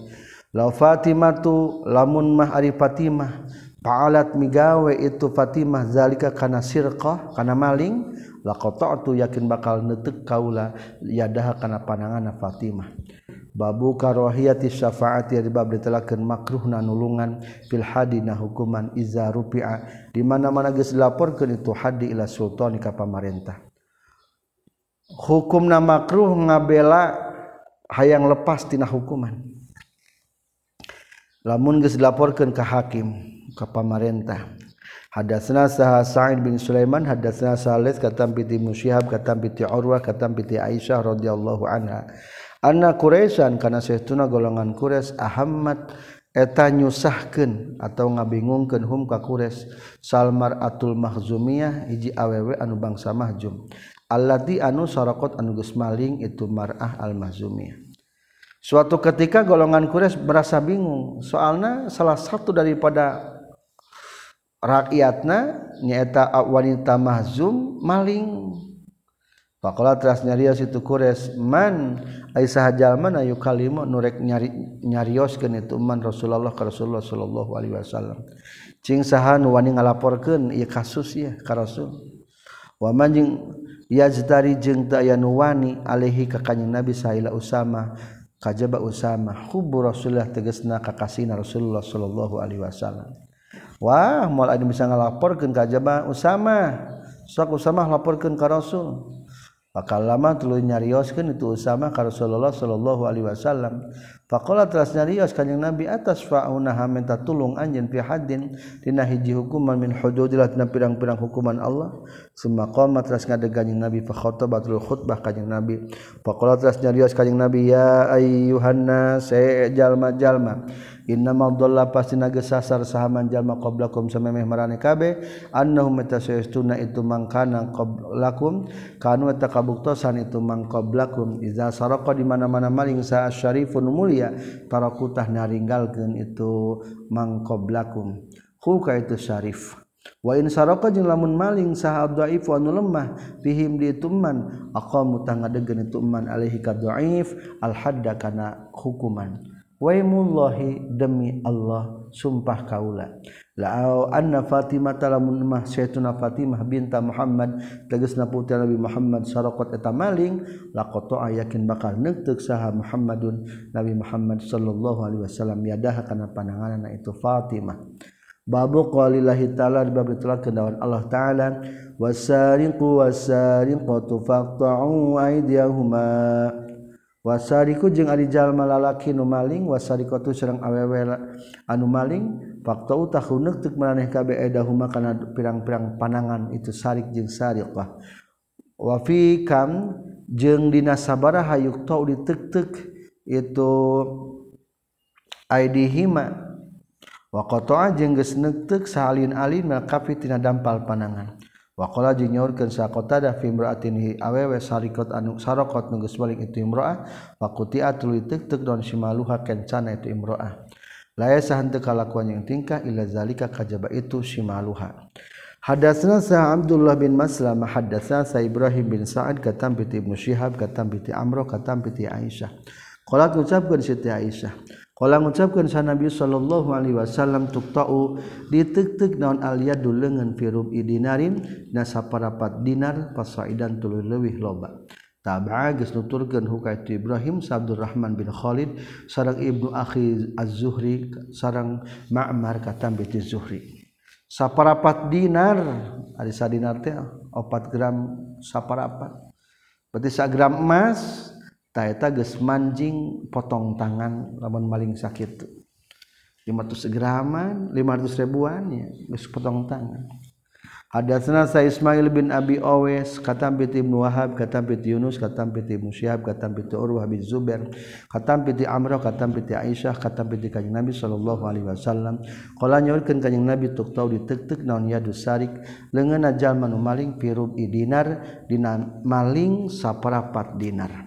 La fatimatu lamun mah ari fatimah Fa'alat migawe itu Fatimah zalika kana sirqah kana maling laqata'tu yakin bakal neuteuk kaula yadaha kana pananganna Fatimah. Babu karohiyati syafaati di bab ditelakeun makruhna nulungan fil hadina hukuman iza rupi'a di mana-mana geus dilaporkeun itu hadi ila sultan ka pamarentah. Hukumna makruh ngabela hayang lepas tina hukuman. Lamun geus dilaporkeun ka hakim ka pamarentah Hadatsna saha Sa'id bin Sulaiman hadatsna Salih katam piti Musyahab katam piti Urwah katam piti Aisyah radhiyallahu anha. Anna Quraisyan kana sahtuna golongan Quraisy ahammat eta nyusahkeun atau ngabingungkeun hum ka Quraisy. Salmar atul Mahzumiyah hiji awewe anu bangsa Mahzum allati anu sarakot anu geus maling itu mar'ah al Mahzumiyah Suatu ketika golongan Quraisy merasa bingung soalnya salah satu daripada rakyatna nyaeta wanita mahzum maling Pakola teras nyarios itu kures man Aisyah jalman ayu kalimu nurek nyari nyarioskeun itu man Rasulullah ke Rasulullah sallallahu alaihi wasallam. Cing saha nu wani ngalaporkeun ieu kasus ya ka Rasul. Wa man jeung yajtari jeung teu aya nu wani alaihi ka kanjeng Nabi Sa'ila Usama kajaba Usama hubu Rasulullah tegasna kakasina Rasulullah sallallahu alaihi wasallam. Wah mual ada bisa ngalaporkan ke ajabah Usama sok Usama laporkan ke Rasul. Maka lama tuluy nyarioskeun itu Usama ke Rasulullah sallallahu alaihi wasallam. Faqala teras nyarios kanjing Nabi atas fa'una minta tulung anjeun fi haddin? Dina hiji hukuman min hududillah dina pirang-pirang hukuman Allah. Summa qama teras ngadeg kanjeng Nabi fa khatabatul khutbah kanjing Nabi. Faqala teras nyarios kanjing Nabi ya ayyuhan nas e, jalma jalma Innamdullah pasti nagesasar sahaman jalma qablakum samemeh marane kabe. Annahum tasayastuna itu mangkana qablakum. Kanu takabuktosan itu mang qablakum iza saraqa di mana-mana maling sa syarifun mulia tarakutah naringgalkeun itu mang qablakum huka itu syarif. Wa in saraka jeung lamun maling saha dhaif anu lemah bihim di tumman aqamu tangadegeun itu man alaihi kadhaif al hadda kana hukuman. Waimullahi demi Allah sumpah kaula la anna Fatimah lamun mah saytuna Fatimah binta Muhammad tegasna putri Nabi Muhammad saraqat eta maling laqata yakin bakal neuteuk saha Muhammadun Nabi Muhammad sallallahu alaihi wasallam yadaha kana pandanganna itu Fatimah. Babu qalillahi ta'ala bab ditolak kedawan Allah taala wasariqu wasariqatu faqta'u aydiyahuma wasariku jeung Arijal lalaki nu maling wasarikotu sareng awewe anu maling fakta utahunuk tuk meraneh kabe edahuma kana pirang-pirang panangan itu sarik jeung sariqah wafi kam jeung dina sabaraha yukta ditek-tek itu aidihima. Wa qata'a jeung geus neuteuk salin alin mil kafi tina dampal panangan. Wakola jeung nyaurkeun saqotada fi imra'atin hi awewe sarikot anu sarokot nu geus balik itu imra'ah faqutiat tuluy teuk-teuk daun simaluha kencana itu imra'ah. La yasahan teu kalakuan yang tingkah illa zalika kajaba itu simaluha. Hadatsna sa Abdullah bin Maslam hadatsna sa Ibrahim bin Sa'ad katam bi Ibnu Syihab katam bi Amr katam bi Aisyah. Qala ucapkeun Siti Aisyah. Kala ngucapkeun sa Nabi sallallahu alaihi wasallam tuqta'u ditektek naon aliyad duleungeun firub idinarin dinarin na saparapat dinar pasaidan tuluy leuwih loba. Taba'a geus nuturkeun hukait Ibrahim Abdurrahman bin Khalid sareng Ibnu Akhi Az-Zuhri sareng Ma'mar katam bi Zuhri. Saparapat dinar ari sadinar teh 4 gram saparapat. Berarti 1 gram emas taeta geus manjing potong tangan lamun maling sakit. 500 geraman 500 ribuan ya geus potong tangan. Hadatsna sa Ismail bin Abi Awes kata bi Ibnu Wahab kata bi Yunus kata bi Ibnu Syihab kata bi Urwah bin Zubair kata bi Amr kata bi Aisyah kata bi Kanjeng Nabi sallallahu alaihi wasallam. Qala nyaurkeun Kanjeng Nabi tuk tau diteuk-teuk naon ya dusarik leungeun ajal manu maling pirub dinar dina maling saparapat dinar.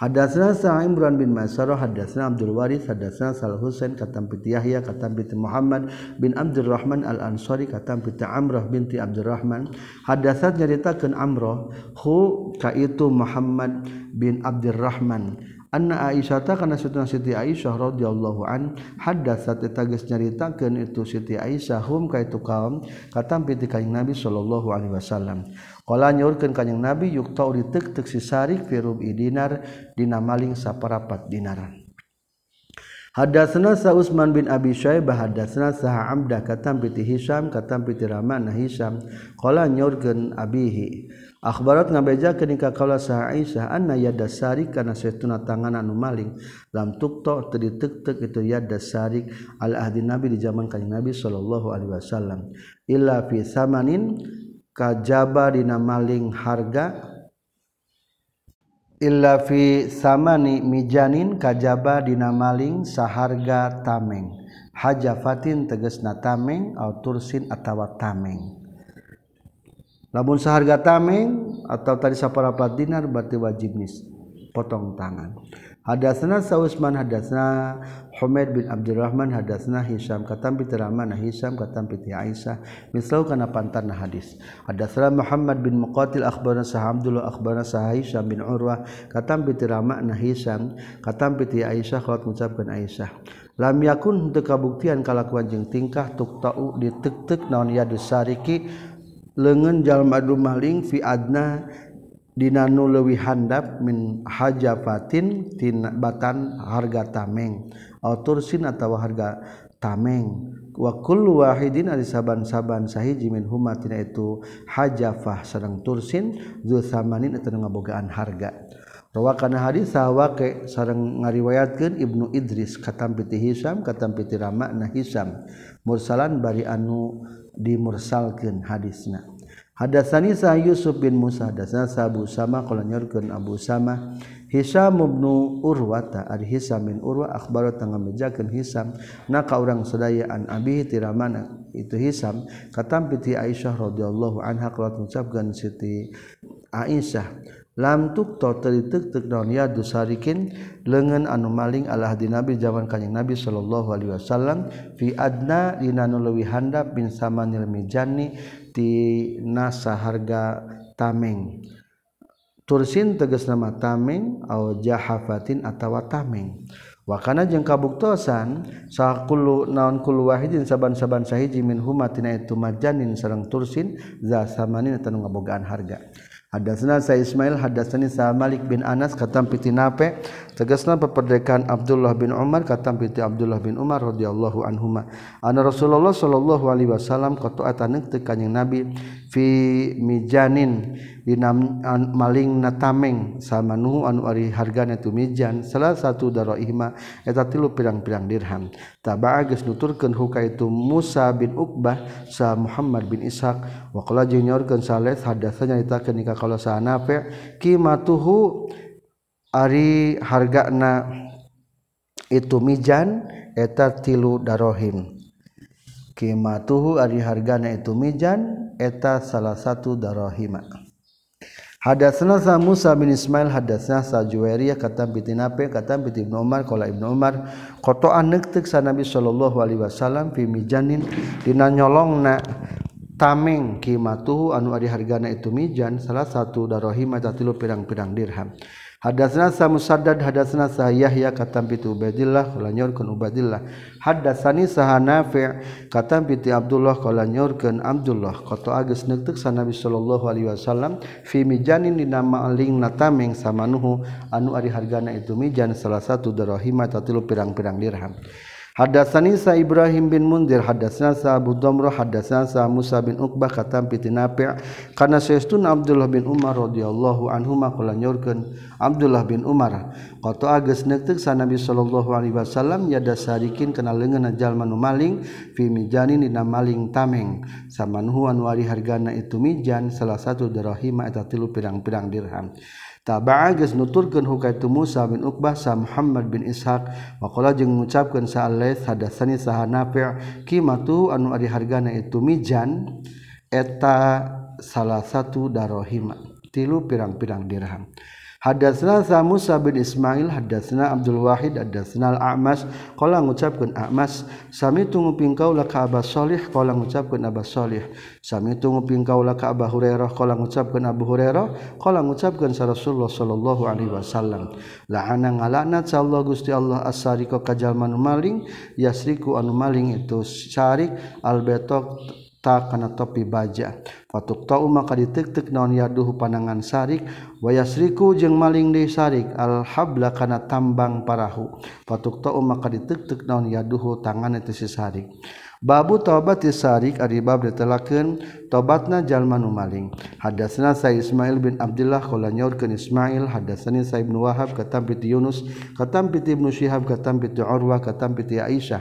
Hadatsna Sa'im Imran bin Mas'arah hadatsna Abdul Waris hadatsna Sal Husain katam piti Yahya katam piti Muhammad bin Abdul Rahman Al Ansari katam piti Amrah binti Abdul Rahman hadatsat nyaritakeun Amrah hu ka itu Muhammad bin Abdul Rahman anna Aisyata kana sutuna Siti Aisyah radhiyallahu an hadatsat eta geus nyaritakeun itu Siti Aisyah hum ka itu kaum katam piti kanjeng Nabi sallallahu alaihi wasallam. Kala nyaurkeun ka jeung Nabi yukta uri teuk-teuk sisari fi rubi dinar dina maling saparapat dinaran. Hadatsana sa Utsman bin Abi Syaibah hadatsana sa Amda katam piti Hisam katam piti Rahman Hisam qala nyaurkeun abihi akhbarat ngabeja kenika kaula sa Aisyah anna yadasari kana setuna tangan anu maling lam tukto teu diteuk-teuk itu yadasari al ahdi Nabi di zaman kanjeng Nabi sallallahu alaihi wasallam illa fi samanin kajaba dina maling harga? Illa fi samani mijanin kajaba dina maling saharga tameng. Hajafatin tegesna tameng atau tursin atawa tameng. Lamun saharga tameng atau tadi saparapat dinar berarti wajib nis potong tangan. Hadatsna Sausman hadatsna Humaid bin Abdurrahman hadatsna Hisam katam bi Rahman Hisam katam piti Aisyah mislau kana pantarna hadis. Hadatsna Muhammad bin Muqatil akhbarana sa Abdullah akhbarna bin Urwah katam bi Rahman Hisam katam piti Aisyah qalat mengucapkan Aisyah. Lam yakun untuk kabuktian kalakuan jeung tingkah tuk tau ditek-tek naon ya dusariki leungeun jalma dumaling fi adna dinanu leuwih handap min hajafatin tina batan harga tameng. Autursin atau harga tameng. Wa kullu wahidin ari saban-saban sahiji min huma tina itu hajafah sareng tursin zu samanin eta ngabogaan harga. Rawakana hadis sawake sareng ngariwayatkeun Ibnu Idris katam piti Hisam katam piti Rama nah Hisam. Mursalan bari anu dimursalkeun hadisna. Hadatsani sa Yusuf bin Musa hadatsana sa Abu Sama qala nyorkeun Abu Sama Hisam bin Urwata ari Hisam bin Urwa akhbaro tangamejakeun Hisam. Na ka urang sadaya an abi tiramana itu Hisam. Katampi ti Aisyah radhiyallahu anha qalat ngucapkeun Siti Aisyah lam tukto teritik tek daun ya dusarikin leungeun anu maling Allah di Nabi zaman kanyang Nabi sallallahu alaihi wasallam fi adna dina nu handap bin samanil mijani ti nasa harga tameng. Tursin teges nama tameng au jahafatin atawa tameng. Wakana jeung kabuktosan sakulu naon kulu wahidin saban-saban sahiji min huma tina itu majanin sareng tursin za samanin anu ngabogaan harga. Hadatsana sa Ismail hadatsani sa Malik bin Anas katam pitinape tegasna peperdekaan Abdullah bin Umar katam piti Abdullah bin Umar radhiyallahu anhuma. Anna Rasulullah sallallahu alaihi wasallam qata'ata nekte kanjing Nabi fi mijanin dina maling na tameng. Sama nuhu anu ari hargana tu mijan salah satu ihma eta tilu pirang-pirang dirham. Tabaa geus nuturkeun huka itu Musa bin Uqbah sa Muhammad bin Ishaq. Wa qala jeung nyorkeun Saleh hadatsanya nyaritakeun nikah kalau sa Nafi qimatuhu ari hargana itu mijan eta tilu darohim qimatuhu ari hargana itu mijan eta salah satu darohima. Hadatsana Musa bin Ismail hadatsana sa Juwairiyah kata binti Nafi kata binti Ibnu Umar qala Ibnu Umar qata'an nektek sa Nabi sallallahu alaihi wasallam fi mijanin dina nyolongna tameng qimatuhu anu ari hargana itu mijan salah satu darahim eta tilu pirang-pirang dirham Hadatsna sa Musaddad hadatsna sa Yahya katam bi Ubaidillah qala nyorkeun Ubaidillah. Hadatsani sa Nafi' katam bi Abdullah qala nyorkeun Abdullah. Qata agus neuteuk sa Nabi sallallahu alaihi wasallam fi mijanin dina maling natameng samanuhu anu ari hargana itu mijan salah satu dirahim atawa pirang-pirang dirham. Hadatsani sa Ibrahim bin Munzir hadatsana sa Abu Damrah hadatsana sa Musa bin Uqbah katam piti Nafi' kana saestuna Abdullah bin Umar radhiyallahu anhu qala nyorkeun Abdullah bin Umar qata ages neuteuk sa Nabi sallallahu alaihi wasallam yada sarikin kana leungeun jalma nu maling fi mijanin dina maling tameng. Samanhu anu ari hargana itu mijan salah satu dirahima eta tilu pirang-pirang dirham. taba nuturkan hukaitu Musa bin Uqbah sa Muhammad bin Ishaq. Waqala jeung mengucapkan sa'alaih hadatsani saha nafi' kimatu anu ari hargana itu mijan eta salah satu darohima. Tilu pirang-pirang dirham. Hadatsna Musa bin Ismail hadatsna Abdul Wahid hadatsna Al-A'mas. Qala ngucapkeun A'mas sami tunguping kaula ka Abbas Shalih. Qala ngucapkeun Abbas Shalih sami tunguping kaula ka Abu Hurairah. Qala ngucapkeun Abu Hurairah qala ngucapkeun sa Rasulullah sallallahu alaihi wasallam la'ana ngalaknat sa Allah Gusti Allah as-sariqa ka jalma maling yasriku anu maling itu syarik al-batok kana topi baja. Patuk tau maka ditektek naon yaduhu panangan sarik. Wayasriku jeung maling deui sarik. Alhabla kana tambang parahu. Patuk tau maka ditektek naon yaduhu tangan teu si sarik. Babu taubati sarik ari bab ditelakeun tobatna jalma nu maling. Hadatsna sa Ismail bin Abdullah qala nyaurkeun Ismail. Hadatsani sa Ibnu Wahab katam piti Yunus katam piti Ibnu Syihab katam piti Urwah katam piti Aisyah.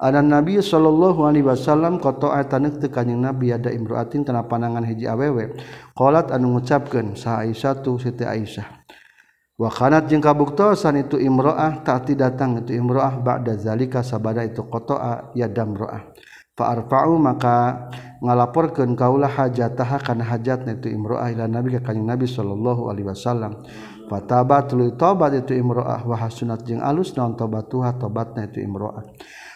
ada Nabi Shallallahu Alaihi Wasallam koto tanek tekanyang nabi ada imroatin tanah panangan hiji awewe. Kolat anu ngucapkan sa Aisyah tuh Siti Aisyah. Wakanat jeung kabuktosan itu imroah tak datang itu imroah ba'da zalika sabada itu kotoa ya damroah. Fa'arfa'u maka ngalaporkeun kaulah hajataha kana hajatna itu imroah ila nabi ka kanjing nabi sallallahu alaihi wasallam. Fatabat tuluy tobat itu imroah wa hasunat jeung alus naon tobatuha tobatna itu imroah.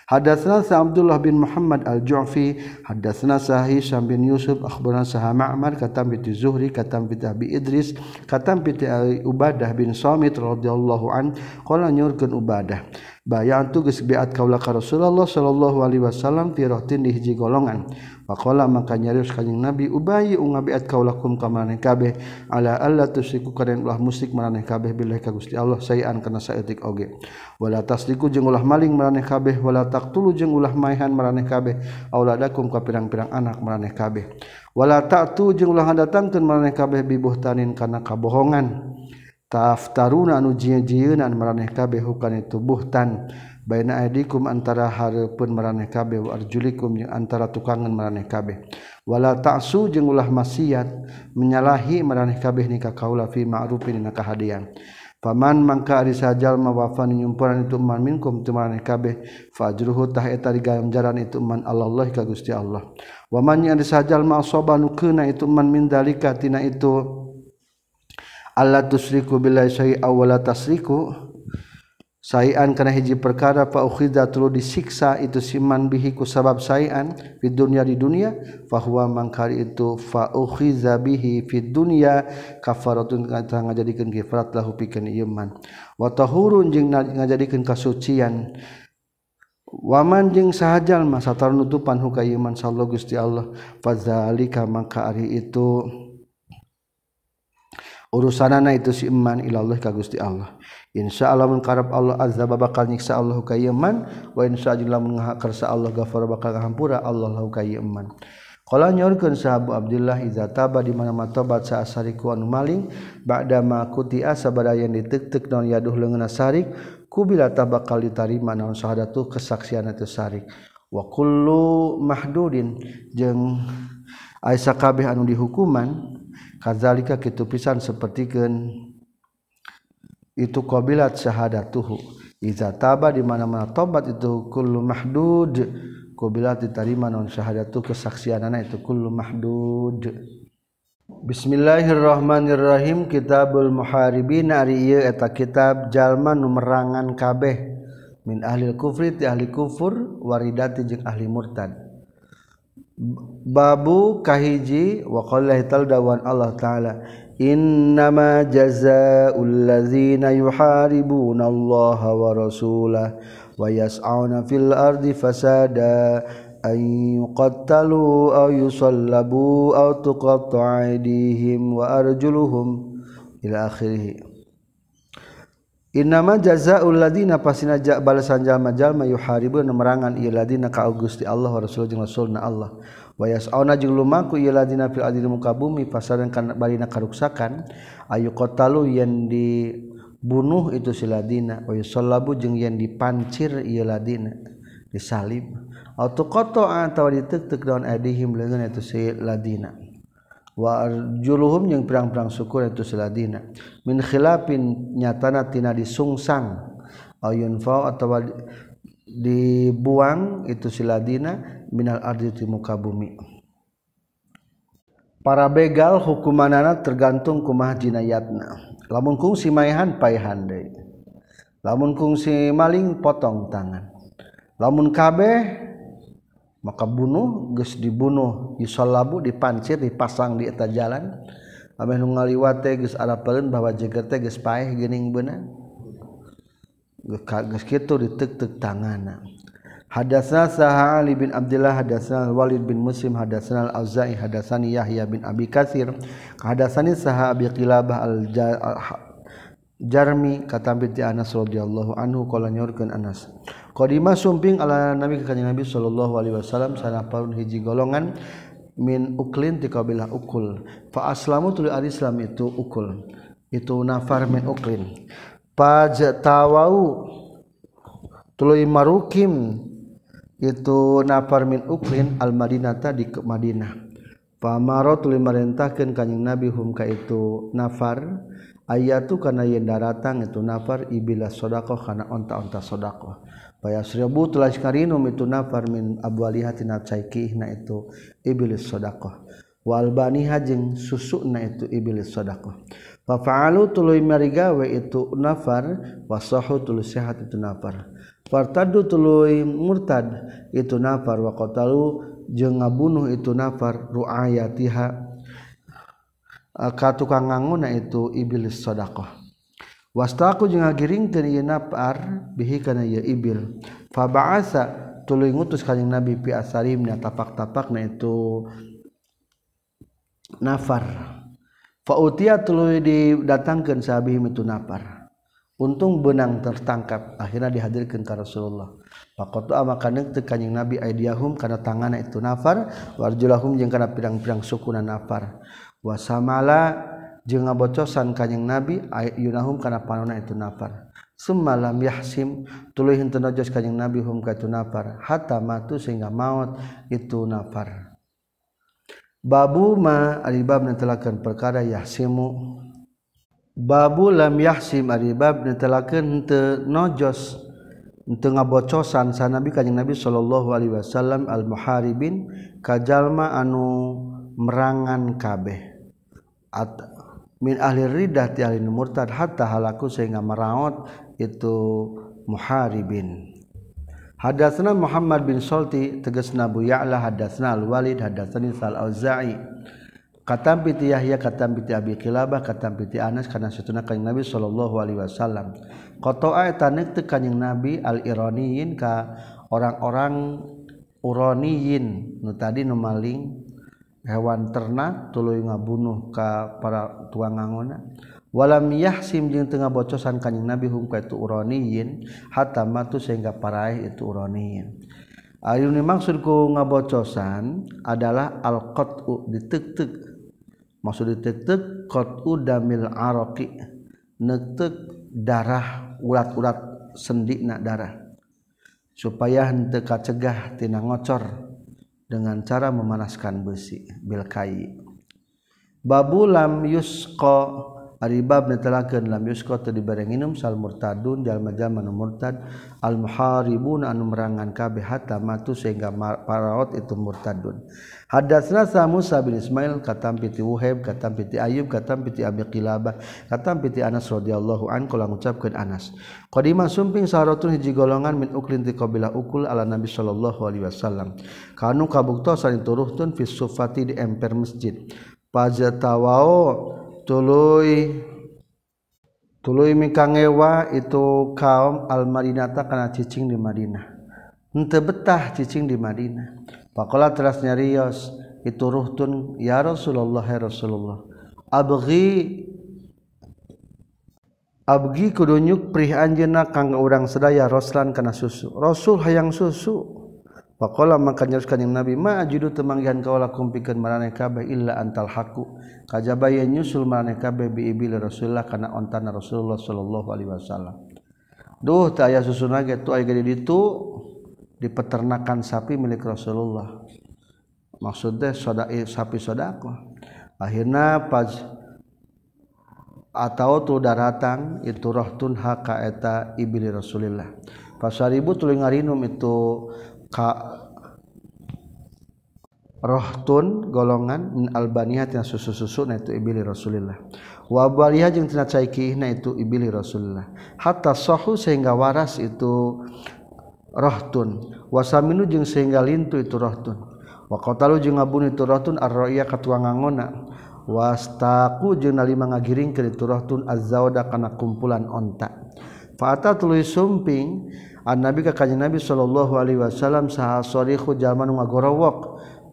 Hadatsana sa Abdullah bin Muhammad Al-Ju'fi. Hadatsana sa Hisham bin Yusuf. Akhbarana sa Ma'mar. Katam bi Zuhri. Katam bi Abi Idris. Katam bi Ubadah bin Samit radhiyallahu an. Qala nyurkeun Ubadah bayang geus biat kaula ka Rasulullah sallallahu alaihi wasallam fi rohtin di hiji golongan. Faqala maka nyarios kanjing nabi ubayi unga beat kaula kum ka maneh kabeh. Ala alla tusiku kaden ulah musik maneh kabeh billahi ka Gusti Allah sayan kana saeutik oge. Wala tasdiku jeung ulah maling maneh kabeh wala taqtulu jeung ulah maehan maneh kabeh auladakum ka pirang-pirang anak maneh kabeh. Wala ta'tu jeung ulah datangkeun maneh kabeh bibuhtanin kana kabohongan. taftaruna anu jieun-jieun maraneh kabeh hukana itu buhtan baina aidikum antara hareupeun maraneh kabeh wa arjulikum jeung antara tukangan maraneh kabeh. Wala ta'su jeung ulah maksiat menyalahi maraneh kabeh ni ka kaula fi ma'rufin dina kahadian. Paman mangka ari sajal mawafan nyumpuran itu man minkum tu maraneh kabeh fajruhu tah eta diganjaran itu man Allah ka Gusti Allah. Wa man yang disajal ma asaba nu itu man min dalika tina itu Allah tusriku billahi syai'a wala tasriku. Sayan kana hiji perkara fa ukhidha tulu disiksa itu siman bihi ku sabab sayan fi dunya di dunia. Fa huwa mangkari itu fa ukhidha bihi fi dunya kafaratun kata ngajadikeun kafarat lahu pikeun iman. Wa tahurun jeung ngajadikeun kasucian. Waman jeung sahajal masa nutupan huka iman sallallahu Gusti Allah. Fadzalika maka ari itu urusanana itu si iman ilallah ka Gusti Allah. Insya Allah mengkarab Allah azza bakal nyiksa Allah ka iman wa insya Allah menghakarsa Allah gafar bakal hampura Allah lahu ka iman Kala nyorkeun sahabu Abdullah iza taba di mana matobat sa asariku anu maling ba'da ma kuti asabada yang ditek-tek naon yaduh leungeunna sarik kubila bakal ditarima naon syahadatu kesaksian itu sarik. Wa kullu mahdudin jeung Aisyah kabeh anu dihukuman kazalika kitu pisan sapertikeun itu qabilat syahadatuhu. Iza taba di mana-mana tobat itu kullu mahdud. Qabilat diterima non syahadatu kesaksianana itu kullu mahdud. Bismillahirrahmanirrahim. Kitabul Muharibin. Ari ieu eta kitab jalma nu merangan kabeh. Min ahli kufri ti ahli kufur waridati jeung ahli murtad. babu kahiji waqallahital dawan Allah taala innama jazaa'ul ladzina yuharibuna Allah wa rasulah wa yas'auna fil ardi fasada an yuqattalu aw yusallabu aw tuqatta'a aydihim wa arjuluhum ila akhirih. Innama jazaul ladina pasina ja balasan jalma-jalma yuharibuna merangan ieu ladina ka Gusti Allah wa Rasul jeung Rasulna Allah. Wa yas'auna jeung lumaku ieu ladina fil adil muka bumi pasaran kana balina karuksakan ayu qatalu yen dibunuh itu si ladina wa yusallabu jeung yen dipancir ieu ladina disalib atau qata atau ditek-tek daun adihim lengan itu si ladina. wajuhum yang perang-perang syukur itu Seladina min khilafin nyatana tina disungsang. Ayun fa atau dibuang itu siladina minal ardi di muka bumi. Para begal hukumanana tergantung kumah jinayatna. Lamun kungsi maihan paihan deui. Lamun kungsi maling potong tangan. Lamun kabeh maka bunuh geus dibunuh yusalabu dipancir dipasang di eta jalan. Ameh nu ngaliwate geus arapeleun bahwa jeger teh geus paeh geuning beunang geus kitu ditek-tek tanganna Hadasna saha Ali bin Abdullah hadasna Walid bin Muslim hadasna Al-Auza'i hadasani Yahya bin Abi Katsir. Hadasani saha Abi Qilabah Al-Jarmi kata bi Anas radhiyallahu anhu qala nyorkeun Anas. Qadima sumping ala Nabi ka Nabi sallallahu alaihi wasallam sana paun hiji golongan min uklin ti kabilah ukul. Fa aslamu tu al-islam itu ukul. Itu nafar min uklin. Pajtawau tuluy marukim itu nafar min uklin al Madinata di ke Madinah. Pamaro tuluy marentahkeun kanjing Nabi hum ka itu nafar ayatu kana yen daratang itu nafar ibila sodako kana onta-onta sodako Paya seribu telah karinum itu nafar min abu alihatina na itu iblis sodako wal baniha jeung susuna itu iblis sodako fa'alu tuluy marigawe itu nafar wasahu tuluy sehat itu nafar. Fartadu tuluy murtad itu nafar wa qatalu jeung ngabunuh itu nafar ru'ayatiha. Ka tukang nganguna itu iblis sedekah wastaku jeung ngagiringkeun ieu nafar bihi kana ieu ibil. Fa ba'asa tuluy ngutus kanjing nabi pi asarimna tapak-tapakna itu nafar. Fa utiya tuluy didatangkeun sabihim itu nafar untung benang tertangkap akhirnya dihadirkan ke Rasulullah. Pak maka kanjing Nabi Aidiyahum karena tangan itu nafar warjulahum jeung karena pirang-pirang sukunan nafar. Wasamala jeung ngabocosan kanjing Nabi yunahum karena panona itu nafar semalam yahsim tuluy henteu najos kanjing Nabi hum ka itu nafar hatta matu sehingga maut itu nafar babu ma abab telakan perkara yasimu babu lam yasim abab telakan nojos tengah bocosan sana nabi kanyang Nabi Shallallahu Alaihi Wasallam al-muharibin kajjalma anu merangan kabeh min ahli ridah ti ahli murtad hatta halaku sehingga meraot itu muharibin. Hadatsna Muhammad bin Salti tegasna Abu Ya'la hadatsna Al-Walid hadatsani Sal-Auza'i katam piti Yahya katam piti Abi Qilabah katam piti Anas kana satuna kanjing Nabi sallallahu alaihi wasallam. Qata'a tanek teu kanjing Nabi al-iraniyin ka orang-orang uroniyin nu tadi nu maling hewan ternak tulu ngabunuh ka para tuang ngangona. Walam yahsim jeung tengah bocosan kanjing nabi hum ka itu uraniyin hatta matu sehingga paraih itu uraniyin. Ayu dimaksud ku ngabocosan adalah al qat'u ditek-tek. Maksud ditek-tek qat'u damil araqi netek darah ulat-ulat sendikna darah. Supaya henteu kacegah tina ngocor. Dengan cara memanaskan besi bil kai. Babu lam yusqa Aribab netelakeun lam yusko teu dibareng minum sal murtadun jalma-jalma nu murtad al muharibun anu merangan kabeh hatta matu sehingga paraot itu murtadun. Hadatsna sa Musa bin Ismail katam piti Wuhaib katam piti Ayub katam piti Abi Qilabah katam piti Anas radhiyallahu an kula ngucapkeun Anas. Qadima sumping saratun hiji golongan min uklin ti qabilah ukul ala Nabi sallallahu alaihi wasallam. Kanu kabuktosan turuhtun fi sufati di emper masjid. Pajatawao tuluy tuluy mikangewa itu kaum al-Madinata kana cicing di Madinah. Henteu betah cicing di Madinah. Pakola teras nyarios itu ruhtun ya Rasulullah ya Rasulullah. Abghi abgi kudu nyuk prih anjeunna kang urang sedaya roslan kana susu. Rasul hayang susu. Faqala maka nyaris kanjing Nabi ma ajidu temanggihan kaula kumpikeun maraneh kabeh illa antal haqu kajaba yen nyusul maraneh kabeh bi ibil Rasulullah kana ontana Rasulullah sallallahu alaihi wasallam. Duh teu aya susuna ge tu aya di ditu di peternakan sapi milik Rasulullah. Maksudnya soda sapi sodako. Akhirna pas atau tu daratang itu rohtun haka eta ibili Rasulillah. Pasaribu tuluy ngarinum itu ka rohtun golongan min Albania tina susu-susu na itu ibili Rasulullah wa baliyah jeung tina caiki na itu ibili Rasulullah hatta sahu sehingga waras itu rohtun. Wasaminu jeung sehingga lintu itu rohtun. Wa qatalu jeung ngabun itu rohtun ar-ra'ya katuang ngangona. Wastaku jeung nalima ngagiring ka itu rohtun az-zawda kana kumpulan onta. Fa ata tuluy sumping an nabi ka kanjeng nabi sallallahu alaihi wasallam saha sarihu jalma nu ngagorowok.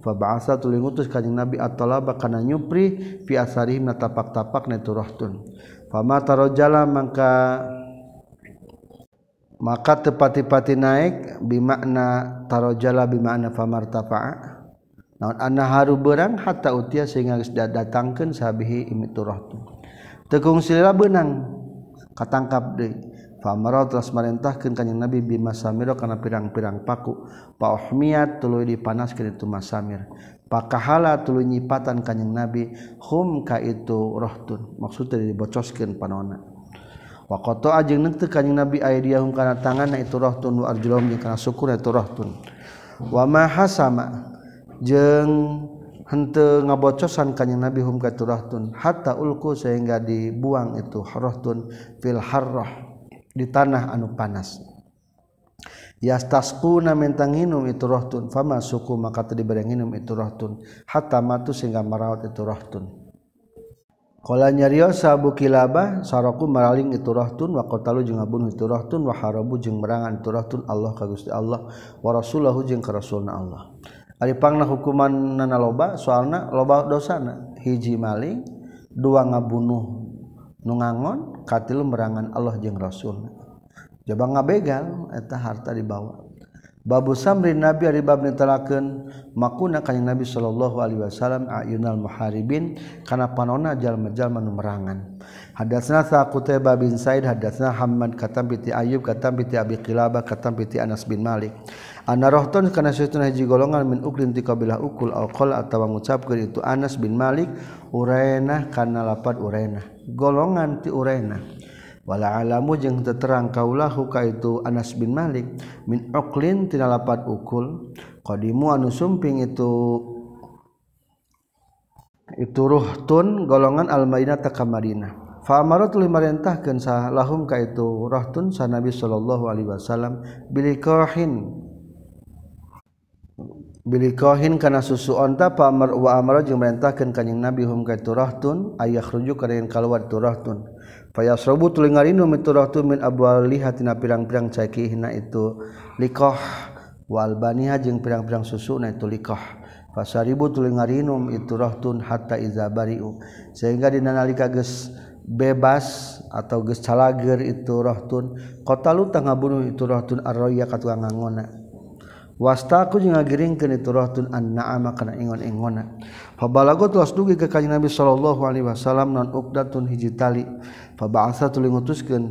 Fa ba'atsa tuluy ngutus kanjeng nabi at-talaba kana nyupri fi asarihim na tapak-tapak na turahtun fa mata rajala mangka maka tepati-pati naik bimakna tarojala bimakna famartafa'a naon anna haru berang hatta utia sehingga datangkan sahabihi imiturahtu tekung silila benang katangkap deh Famara telah merintahkan kanjeng Nabi bima samiro karena pirang-pirang paku. Paohmiat tuluy dipanaskeun itu masamir. Pakahala tuluy nyipatan kanjeng Nabi hum ka itu rohtun. Maksudnya dibocoskeun panona. Wa qata ajeng neuteu kanjeng Nabi aydiyahum kana tanganna itu rohtun wa arjulahum jeung kana sukurna itu rohtun. Wa ma hasama jeung henteu ngabocosan kanjeng Nabi hum ka itu rohtun hatta ulku sehingga dibuang itu rohtun fil harrah di tanah anu panas. Yastasquna mentang nginum itu rohtun fama suku maka tadi bari nginum itu rohtun hatta matu sehingga marawat itu rohtun Kala nyarios Abu Kilabah saraku maraling itu rohtun wa qatalu jeung ngabunuh itu rohtun wa harabu jeung merangan itu rohtun Allah ka Gusti Allah wa rasulahu jeung ka rasulna Allah. Ari pangna hukuman nana loba soalna loba dosana hiji maling dua ngabunuh nungangon katil merangan Allah jeung Rasul. Coba ngabegal eta harta dibawa. Babu samrin nabi ari bab nitelakeun makuna ka nabi sallallahu alaihi wasallam ayunal muharibin kana panona jalma-jalma nu merangan. Hadatsna saqutaibah bin said hadatsna hammad katam piti ayyub katam piti abi qilabah katam piti anas bin malik. Anarrohton kana sutun hiji golongan min ukrin ti kabilah ukul alqol atawa ngucapkeun itu Anas bin Malik Urainah kana lapat Urainah. Golongan ti Urainah. Wala alamu jeung teterang kaulah ka itu Anas bin Malik min uklin tina lapat ukul qadimu anu sumping itu itu ruhtun golongan al-Madinah ta ka Madinah. Fa'amarat li marintahkeun sah lahum ka itu ruhtun sa Nabi sallallahu alaihi wasallam bilikohin Billy kohin kana susu onta pamer wa amara jeung ka Kanjeng Nabi hum ka turahun ayah rujuk ka deun kaluar fa yasrubu tuluy min miturahun min abwaliha tina pirang-pirang cakihna itu likoh. Wa jeung pirang-pirang susuna itu likoh. Fa saribu ngarinum itu rahun hatta iza bariu. Sehingga dina nalika geus bebas atau geus calager itu rahun qatalu tangga bunuh itu rahun arroya ka ngangona. wastaku jeung ngagiringkeun iturohtun annaama kana ingon-ingona. Fabalago telah dugi ka kanjeng Nabi sallallahu alaihi wasallam non uqdatun hiji tali. Faba'asa tuluy ngutuskeun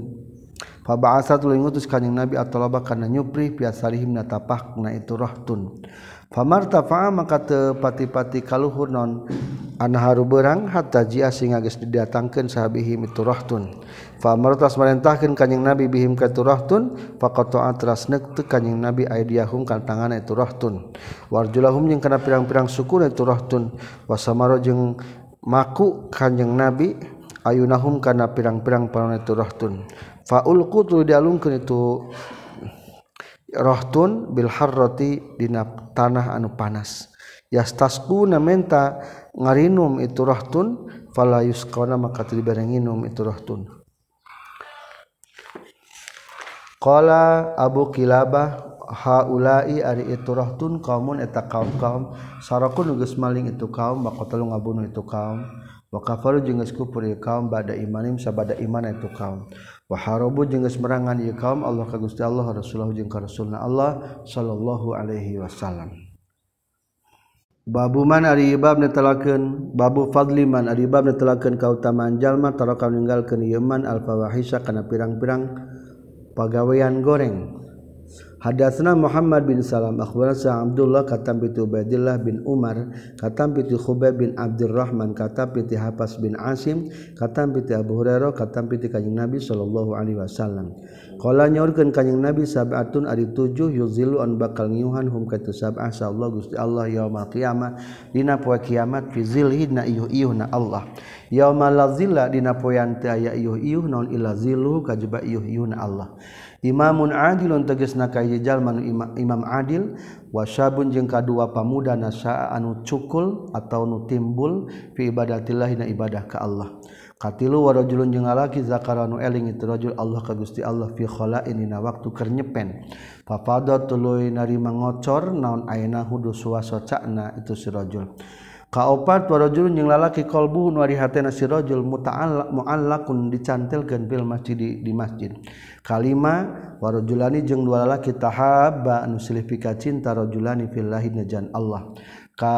faba'asa tuluy ngutus kanjeng Nabi at-talaba kana nyupri piasalihim na tapah kana iturohtun famartafa'a maka teu pati-pati kaluhur non anharu berang hatta jia sing geus didatangkeun sahabihim iturohtun rahtun fa martas marentahkeun kanjing nabi bihim ka itu rahtun faqata atras nekte kanjing nabi aidiyahum kan tangan itu rahtun warjulahum jeung kana pirang-pirang suku itu rahtun wasamaro jeung maku kanjing nabi ayunahum kana pirang-pirang panon itu rahtun fa ulqu tu dialungkeun itu rahtun bil harrati dina tanah anu panas. Yastasku na menta ngarinum itu rohtun fala yusqana maka teu dibarenginum itu rohtun Qala Abu Kilabah haulai ari itu rohtun kaumun eta kaum kaum sarakun geus maling itu kaum baqatalu ngabunuh itu kaum. Wa kafaru jeung geus kufur ieu kaum bada imanim sabada iman itu kaum. Wa harabu jeung geus merangan ieu kaum Allah ka Gusti Allah Rasulullah jeung ka Rasulna Allah sallallahu alaihi wasallam. Babu man ari ibab netelakeun babu fadli man ari ibab netelakeun kautamaan jalma taraka ninggalkeun ieu al fawahisha kana pirang-pirang. pagawean goreng. Hadatsna Muhammad bin Salam akhbarana Sa Abdullah katam pitu Ubaidillah bin Umar katam pitu Khubayb bin Abdurrahman katam pitu Hafas bin Asim katam pitu Abu Hurairah katam pitu Kanjeng Nabi sallallahu alaihi wasallam. Qala nyaurkeun Kanjeng Nabi sab'atun ari tujuh yuzilu an bakal nyuhan hum ka tu sab'ah insyaallah Gusti Allah yaumul qiyamah dina poe kiamat fi zilhina iyuh-iyuhna Allah. Yaumal zilla dina poe aya iyuh-iyuh naon ila zilu kajaba iyuh-iyuhna Allah. Imamun adilun teges nakajallmanu ima, Imam adil wasabun jeung kadua pamuda nasaa anu cukul atau nu timbul fi ibadatillah na ibadah ka Allah. Katilu warajulun jeung lalaki zakaranu eling itu rajul Allah ka Gusti Allah fi khala'in dina waktu keur nyepen. Fafada tuluy narima ngocor naon ayeuna hudu suasa cana itu si rajul. kaopat warajul jeung lalaki qalbu nu ari hatena si rajul muta'allaq mu'allaqun dicantelkeun bil masjid di masjid. Kalima warajulani jeung dua lalaki tahabba anu silih pika cinta rajulani fillahi najan Allah. Ka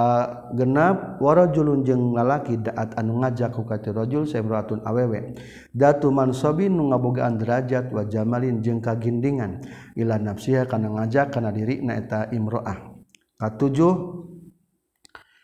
genap warajulun jeung lalaki daat anu ngajak ku ka rajul saemratun awewe. Datu mansabin nu ngabogaan derajat wa jamalin jeung kagindingan. Ila nafsiha kana ngajak kana dirina eta imroah. Katujuh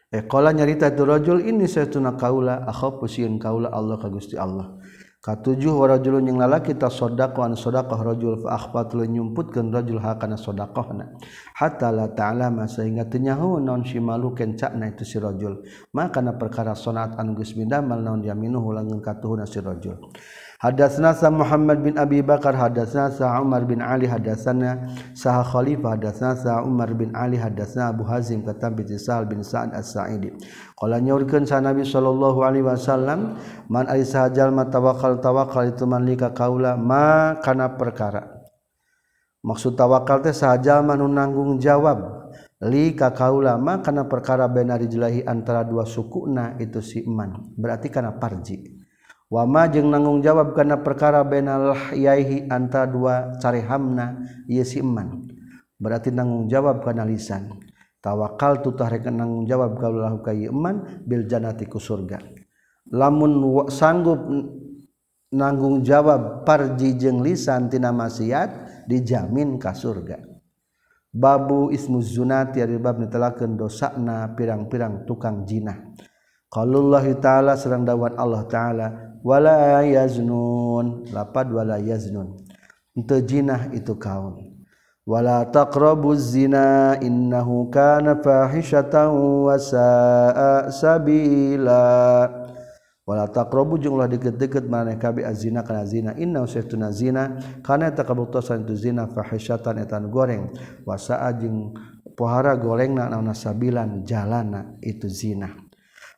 Eh, Ekola nyarita turajul ini saya tuna kaula akho pusieun kaula Allah ka Gusti Allah. Katujuh warajulun yang lalaki ta sodaqo an sodaqoh rajul fa akhfatul nyumputkeun rajul hakana sodaqohna. Hatta la ta'lama sehingga tenyahu non shimalu kencakna itu si rajul. Maka na perkara sonaat an geus mindamal naon yaminuhu langeun katuhuna si rajul. Hadatsna sa Muhammad bin Abi Bakar hadatsna sa Umar bin Ali hadatsana sa Khalifah hadatsna sa Umar bin Ali hadatsna Abu Hazim kata bi Sa'al bin Sa'ad As-Sa'idi. Qala nyaurkeun sa Nabi sallallahu alaihi wasallam man ari sahajal tawakkal tawakal itu man lika kaula ma kana perkara. Maksud tawakal teh sahajal man nanggung jawab. Li ka kaula ma kana perkara benari jelahi antara dua sukuna itu si iman berarti kana parji wama jeung nanggung jawab karena perkara benal yaihi anta dua cari hamna ieu si iman berarti nanggung jawab kana lisan. Tawakal tu tahrek nanggung jawab kaulahu ka iman bil jannati ku surga. Lamun sanggup nanggung jawab parji jeung lisan tina maksiat dijamin ka surga. Babu ismu zunati ari bab netelakeun dosana pirang-pirang tukang jinah. Qaulullah ta'ala serang dawan Allah taala wala yaznun. Lapad wala yaznun. Teu jinah itu kaum wala taqrabuz zina innahu kana fahishatan wa sa'a sabila. Wala taqrabu jeung ulah deket-deket maneh ka bi azina kana zina. Inna usaytuna zina. Kana eta kabuktosan tu zina fahishatan eta goreng. Wa sa'a jeung pohara gorengna naon sabilan jalana itu zina.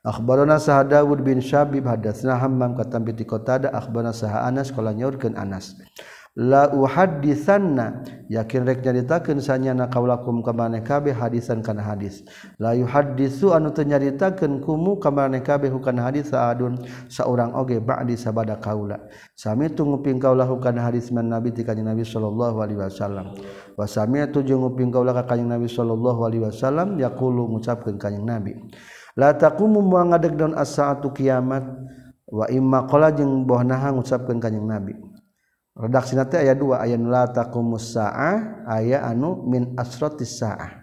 Akhbarana saha Dawud bin Syabib hadatsna Hammam katam bi Qatada akhbarana saha Anas qala nyaurkeun Anas. La uhaditsanna yakin rek nyaritakeun sanyana kaulakum ka maneh kabeh hadisan kana hadis. La yuhaddisu anu teu nyaritakeun kumu ka maneh kabeh kana hadis saadun saurang oge ba'di sabada kaula. Sami tunguping kaula kana hadis man Nabi ti kanjeng Nabi sallallahu alaihi wasallam. Wa sami tu jeung nguping kaula ka kanjeng Nabi sallallahu alaihi wasallam yaqulu ngucapkeun kanjeng Nabi. laumuadeg daun as-saatu kiamat wamakola jeung boh naha ngucapkeun kanyang nabi. Redaksi nanti ayat dua ayat latakumus saah aya anu min asratis saah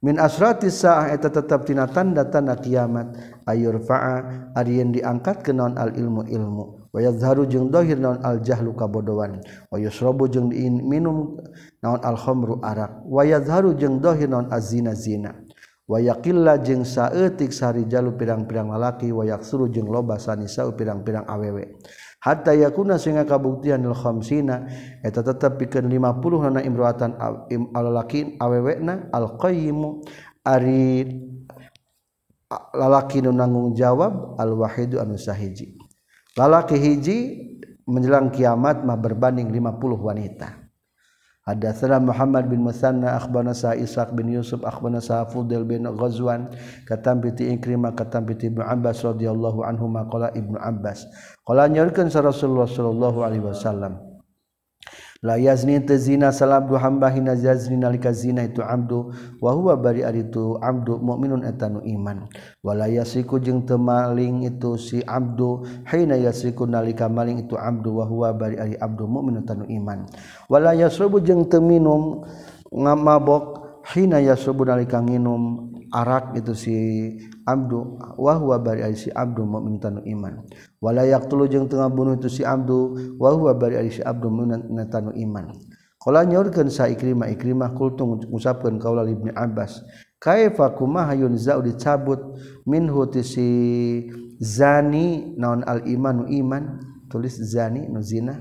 min asratis saah eta tetap tina tanda-tanda kiamat ayurfa'a ari yen diangkat ke naon al ilmu ilmu. Wa yadhharu jeung dohir naon al jahlu kabodohan. Wa yusrabu jeung minum naon al khamru arak. Wa yadhharu jeung dohir naon az zina zina. wayakilla jeung saeutik sari jalu pirang-pirang lalaki wayak yaksuru jeung loba sanisa pirang-pirang awewe hatta yakuna sehingga kabuktian lil khamsina eta tetep pikeun 50 hana imroatan alalakin awewena al qayyimu ari lalaki nu nanggung jawab al wahidu anu sahiji. Lalaki hiji menjelang kiamat mah berbanding 50 wanita. Hadatsana Muhammad bin Musanna akhbarana sa Ishaq bin Yusuf akhbarana sa Fudel bin Ghazwan katam bi Ikrimah katam bi Ibnu Abbas radhiyallahu anhu qala Ibnu Abbas. Qala nyorkeun Rasulullah sallallahu alaihi wasallam layazni tezina salam dua hamba hina yazni nalika zina itu abdu. Wa huwa bari itu abdu mukminun etanu iman. Wala yasiku jeung teu maling itu si abdu. Hina yasiku nalika maling itu abdu wa huwa bari ari abdu mukminun etanu iman. Wala yasrubu jeung teu minum ngamabok hina yasubu nalika nginum arak itu si abdu wa huwa bari si abdu mukmin tanu iman. Wala yaqtulu jeung teu ngabunuh itu si abdu wa huwa bari si abdu mukmin tanu iman. Qala nyorkeun sa ikrimah ikrimah kultu ngucapkeun kaula ibnu abbas kaifa kumaha yunzau dicabut? Minhu si zani naon al imanu iman? Tulis zani nu zina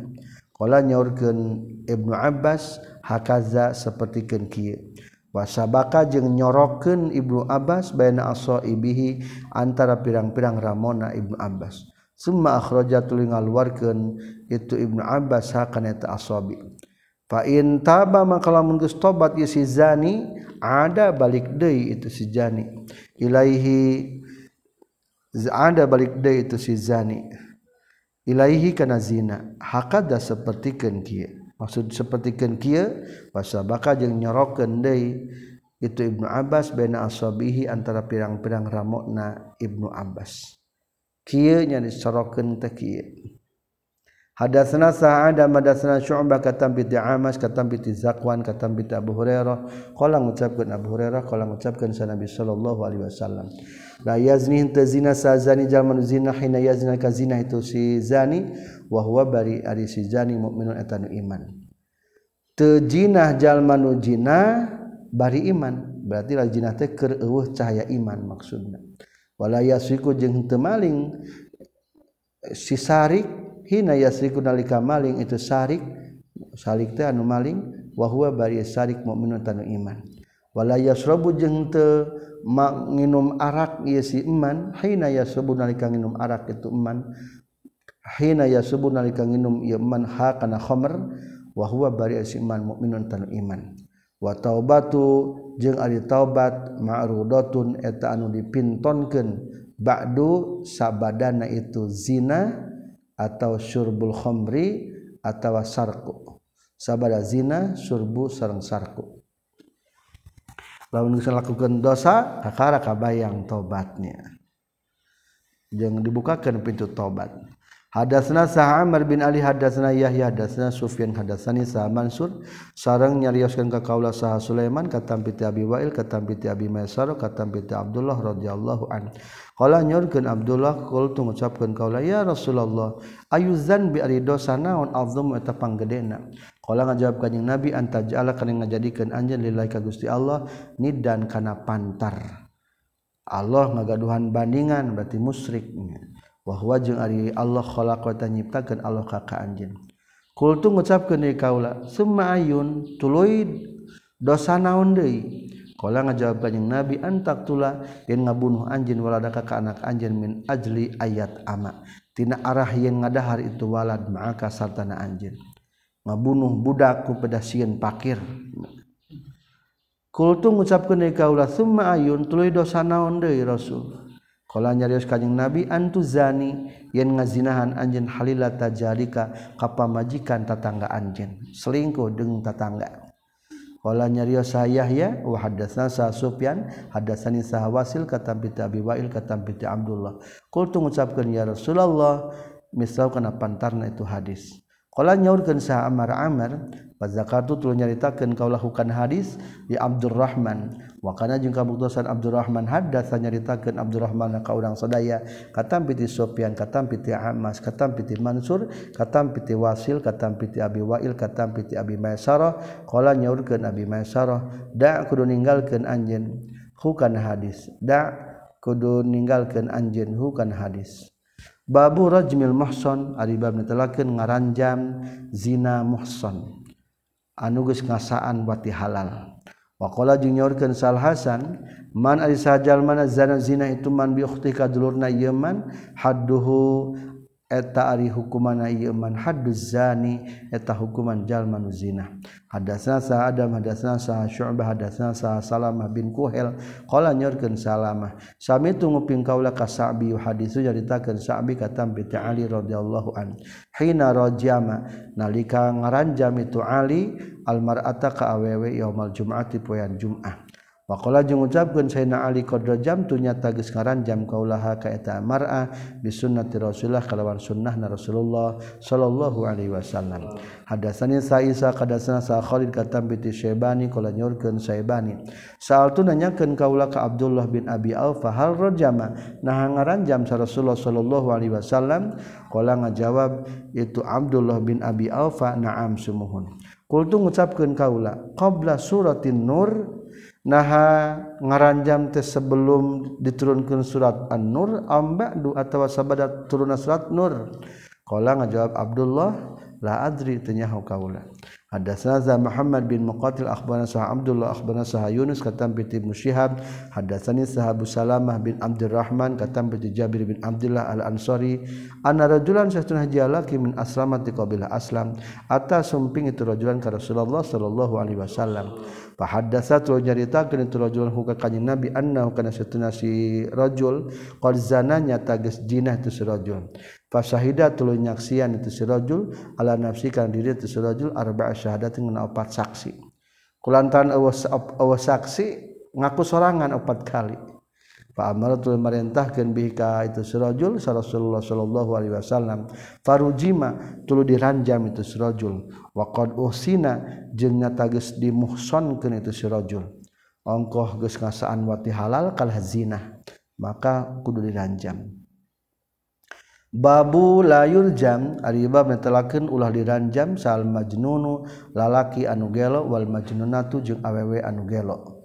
qala nyorkeun ibnu abbas hakaza sapertikeun kieu. wasabaka jeung nyoroken Ibnu Abbas baina aso ibihi antara pirang-pirang Ramona Ibnu Abbas. Summa akhraja tuluy ngaluarkeun itu Ibnu Abbas hakana eta asabi fa in taba maka lamun geus tobat ye si zani ada balik deui itu si zani. Ilaihi ada balik deui itu si zani. Ilaihi kana zina. Hakada sapertikeun kieu. maksud sepertikan kia pasal bakal jeung nyorokeun deui itu Ibnu Abbas baina asabihi antara pirang-pirang ramokna Ibnu Abbas. Kieu nya disorokeun teh kieu Hadatsana Sa'ad madatsana Syu'bah katam bi Amas katam bi Zakwan katam bi Abu Hurairah. Qala ngucapkeun Abu Hurairah qala ngucapkeun sa Nabi sallallahu alaihi wasallam. La yazni hinte zina sa zani jalman zina hina yazna ka zina itu si zani wa huwa bari ari si zani mukminun atanu iman. Teu jinah jalman zina bari iman. Berarti la jinah teh keur eueuh cahaya iman maksudna. Wala yasiku jeung teu maling sisarik hina yasriku nalika maling itu sarik salik teh anu maling wa huwa bari sarik mukminun tanu iman. Wala yasrabu jeung teu nginum arak ieu si iman. Hina yasrabu nalika nginum arak itu iman. Hina yasrabu nalika nginum ieu iman ha kana khamr. Wa huwa bari si iman mukminun tanu iman. Wa taubatu jeung ari taubat ma'rudatun eta anu dipintonkeun. Ba'du sabadana itu zina. atau syurbul khomri atau sarku. Sabada zina surbu sarang sarku. Lamun geus lakukan dosa kakara kabayang tobatnya. Jangan dibukakan pintu tobat. Hadasna sah Amr bin Ali hadasna Yahya hadasna Sufyan hadasani sah Mansur sareng nyarioskeun ka kaula sah Sulaiman katam piti Abi Wa'il katam piti Abi Maisar katam piti Abdullah radhiyallahu an. Qala nyorkeun Abdullah qul tu ngucapkeun kaula ya Rasulullah ayuzan bi ari dosa naon azum eta panggedena. Qala ngajawab kanjing Nabi antajala kana ngajadikeun anjeun lillahi ka Gusti Allah nidan kana pantar. Allah ngagaduhan bandingan berarti musyriknya. wahwa jeung ari Allah khalaqata nyiptakeun Allah ka ka anjeun kultu ngucapkeun deui kaula summa ayun tuluy dosa naon deui? Qala ngajawab kanjing nabi antak tula yen ngabunuh anjeun walada ka anak anjeun min ajli ayat ama. Tina arah yen ngadahar itu walad maka sartana anjeun. Ngabunuh budak ku pedasieun pakir. Kultu ngucapkeun deui kaula summa ayun tuluy dosa naon deui rasul? Kala nyarios kanjing Nabi antu zani. Yen ngazinahan anjen halila tajalika ka majikan tetangga anjen selingkuh deung tatangga. Kala nyarios Yahya ya hadatsana sah Sufyan hadatsani sa Wasil kata binti Abi Wail kata binti Abdullah. Qultu ngucapkeun ya Rasulullah misal kana pantarna itu hadis. Kalau nyaurkan sah Amar Amar Fazakatu tuluy nyaritakeun kaulah hukan hadis di Abdurrahman. wakana jeung kabuktosan Abdurrahman hadatsa nyaritakeun Abdurrahman ka urang sadaya katam piti Sufyan katam piti Amas katam piti Mansur katam piti Wasil katam piti Abi Wail katam piti Abi Maisarah. Qala nyaurkeun Abi Maisarah da kudu ninggalkeun anjeun hukan hadis. Da kudu ninggalkeun anjeun hukan hadis. Babu rajmil muhsan ari bab netelakeun ngaranjam zina muhsan. Anu geus ngasaan bati halal. Wakola juniorkan Sal Hasan man sajajal mana zana zina itu man bikhti kadulurna yeman hadduhu eta ari hukumana ieu man hadduz zani eta hukuman jalman zina. Hadatsna sa adam hadatsna sa syu'bah hadatsna sa salamah bin kuhel qala nyorkeun salamah sami tu nguping kaula ka sa'bi hadisu nyaritakeun sa'bi katam bi ali radhiyallahu an. Hina rajama nalika ngaranjam itu ali almar'ata ka awewe yaumal jum'ati poean jum'ah. Wakola jeung ucapkan Sayyidina Ali qadra jam tu nyata geus ngaranjam kaulaha ka eta mar'ah bi sunnati Rasulullah kalawan sunnahna Rasulullah sallallahu alaihi wasallam. Hadatsani Sa'isa kadatsana Sa Khalid katam bi Syaibani kala nyorkeun Syaibani. Saal tu nanyakeun kaula ka Abdullah bin Abi Auf hal rajama nah ngaranjam sa Rasulullah sallallahu alaihi wasallam kala ngajawab itu Abdullah bin Abi Auf na'am sumuhun. Qultu ngucapkeun kaula qabla suratin nur naha ngaranjam teh sebelum diturunkan surat An-Nur amba du atawa sabada turunna surat Nur. Qala ngajawab Abdullah la adri tanyahu kaula. Hadatsana za Muhammad bin Muqatil akhbarana sah Abdullah akhbarana sah Yunus katam bi Ibnu Syihab hadatsani sahabu Salamah bin Abdurrahman katam bi Jabir bin Abdullah al-Ansari anna rajulan satuna jalaki min aslamati qabila aslam atas sumping itu rajulan ka Rasulullah sallallahu alaihi wasallam satu nyaritakan ituul kanjing nabi karena qzananya tagesjinah itu sirajul fasahida tulu nyaksian itu sirajul ala nafsikan diri itu sirajul arba'a syahadat dengan opat saksi. Kulantaran awas, awas saksi ngaku sorangan opat kali. Fa'amaratul marintahkeun bihi bika itu sirajul Rasulullah sallallahu alaihi wasallam. Farujima tulu diranjam itu sirajul wa qad uhsina jeung nyata geus dimuhsonkeun itu sirajul ongkoh geus ngasaan wati halal kal zina maka kudu diranjam. Babu layur jam aribab netelakeun ulah diranjam sal majnunu lalaki anu gelo wal majnunatu jeung awewe anu gelo.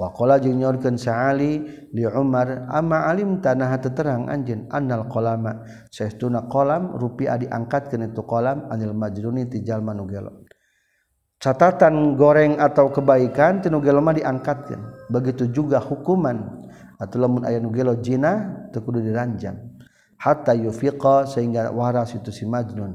wakola jeung nyorkeun saali li Umar ama alim tanah teterang anjeun annal qolama saestuna kolam rupiah diangkatkeun itu kolam anil majruni ti jalma nu gelo. Catatan goreng atau kebaikan tinu gelo mah diangkatkeun. Begitu juga hukuman. Atau lamun aya nu gelo jina teu kudu diranjang. Hatta yufiqa sehingga waras itu si majnun.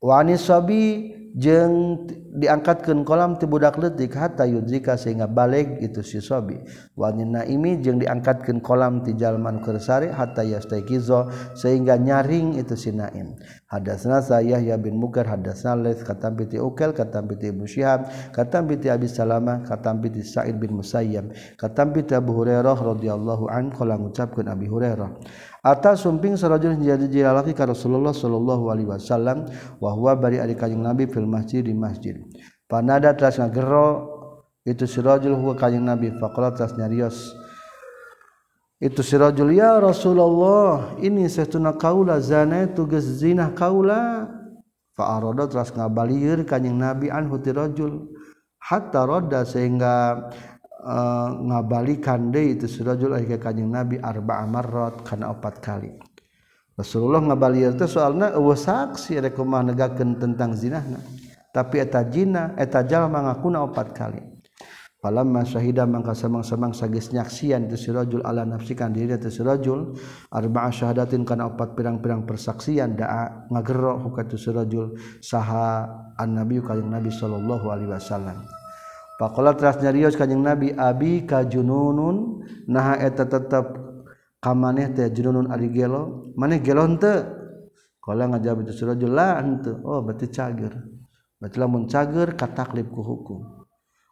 Wa anisabi jeng diangkatkan kolam tibudak letik hatta yudrika sehingga balik itu si sobi. Wanina naimi jeng diangkatkan kolam ti jalman kersari hatta yastaqizo sehingga nyaring itu si naim. Hadasna saya ya bin mukar hadasna lais katam piti ukel katam piti ibnu syihab katam piti abi salamah katam piti sa'id bin musayyab katam piti abu hurairah radhiyallahu an kala ngucapkeun abi hurairah. Atas sumping serajul jadi jilalaki ka Rasulullah sallallahu alaihi wasallam wa huwa bari ari kanjing Nabi fil masjid di masjid. Panada teras ngagero itu sirajul huwa kanjing Nabi faqala teras nyarios. Itu sirajul ya Rasulullah ini satuna kaula zana tugas zina kaula. Fa arada teras ngabalieur kanjing Nabi anhu tirajul. Hatta roda sehingga Uh, ngabalikan deh itu surajul ayah kanjeng Nabi arba amarrot karena opat kali. Rasulullah ngabalir itu soalnya ewe saksi rek kumah negakan tentang zinahna. Tapi eta jina, eta jalma ngakuna opat kali. Palamma syahida mangka samang-samang sagis nyaksian itu surajul ala nafsikan diri itu surajul. Arba'a syahadatin karena opat pirang-pirang persaksian da'a ngagerok hukatu sirajul surajul. Saha an nabi kanjeng Nabi sallallahu alaihi wasallam. Pakola teras nyarios kanjeng Nabi abi kajununun naha eta tetep kamaneh teh jununun ari gelo. Maneh gelo henteu kala ngajawab itu surajul la henteu oh berarti cager. Berarti lamun cager kataklib ku hukum.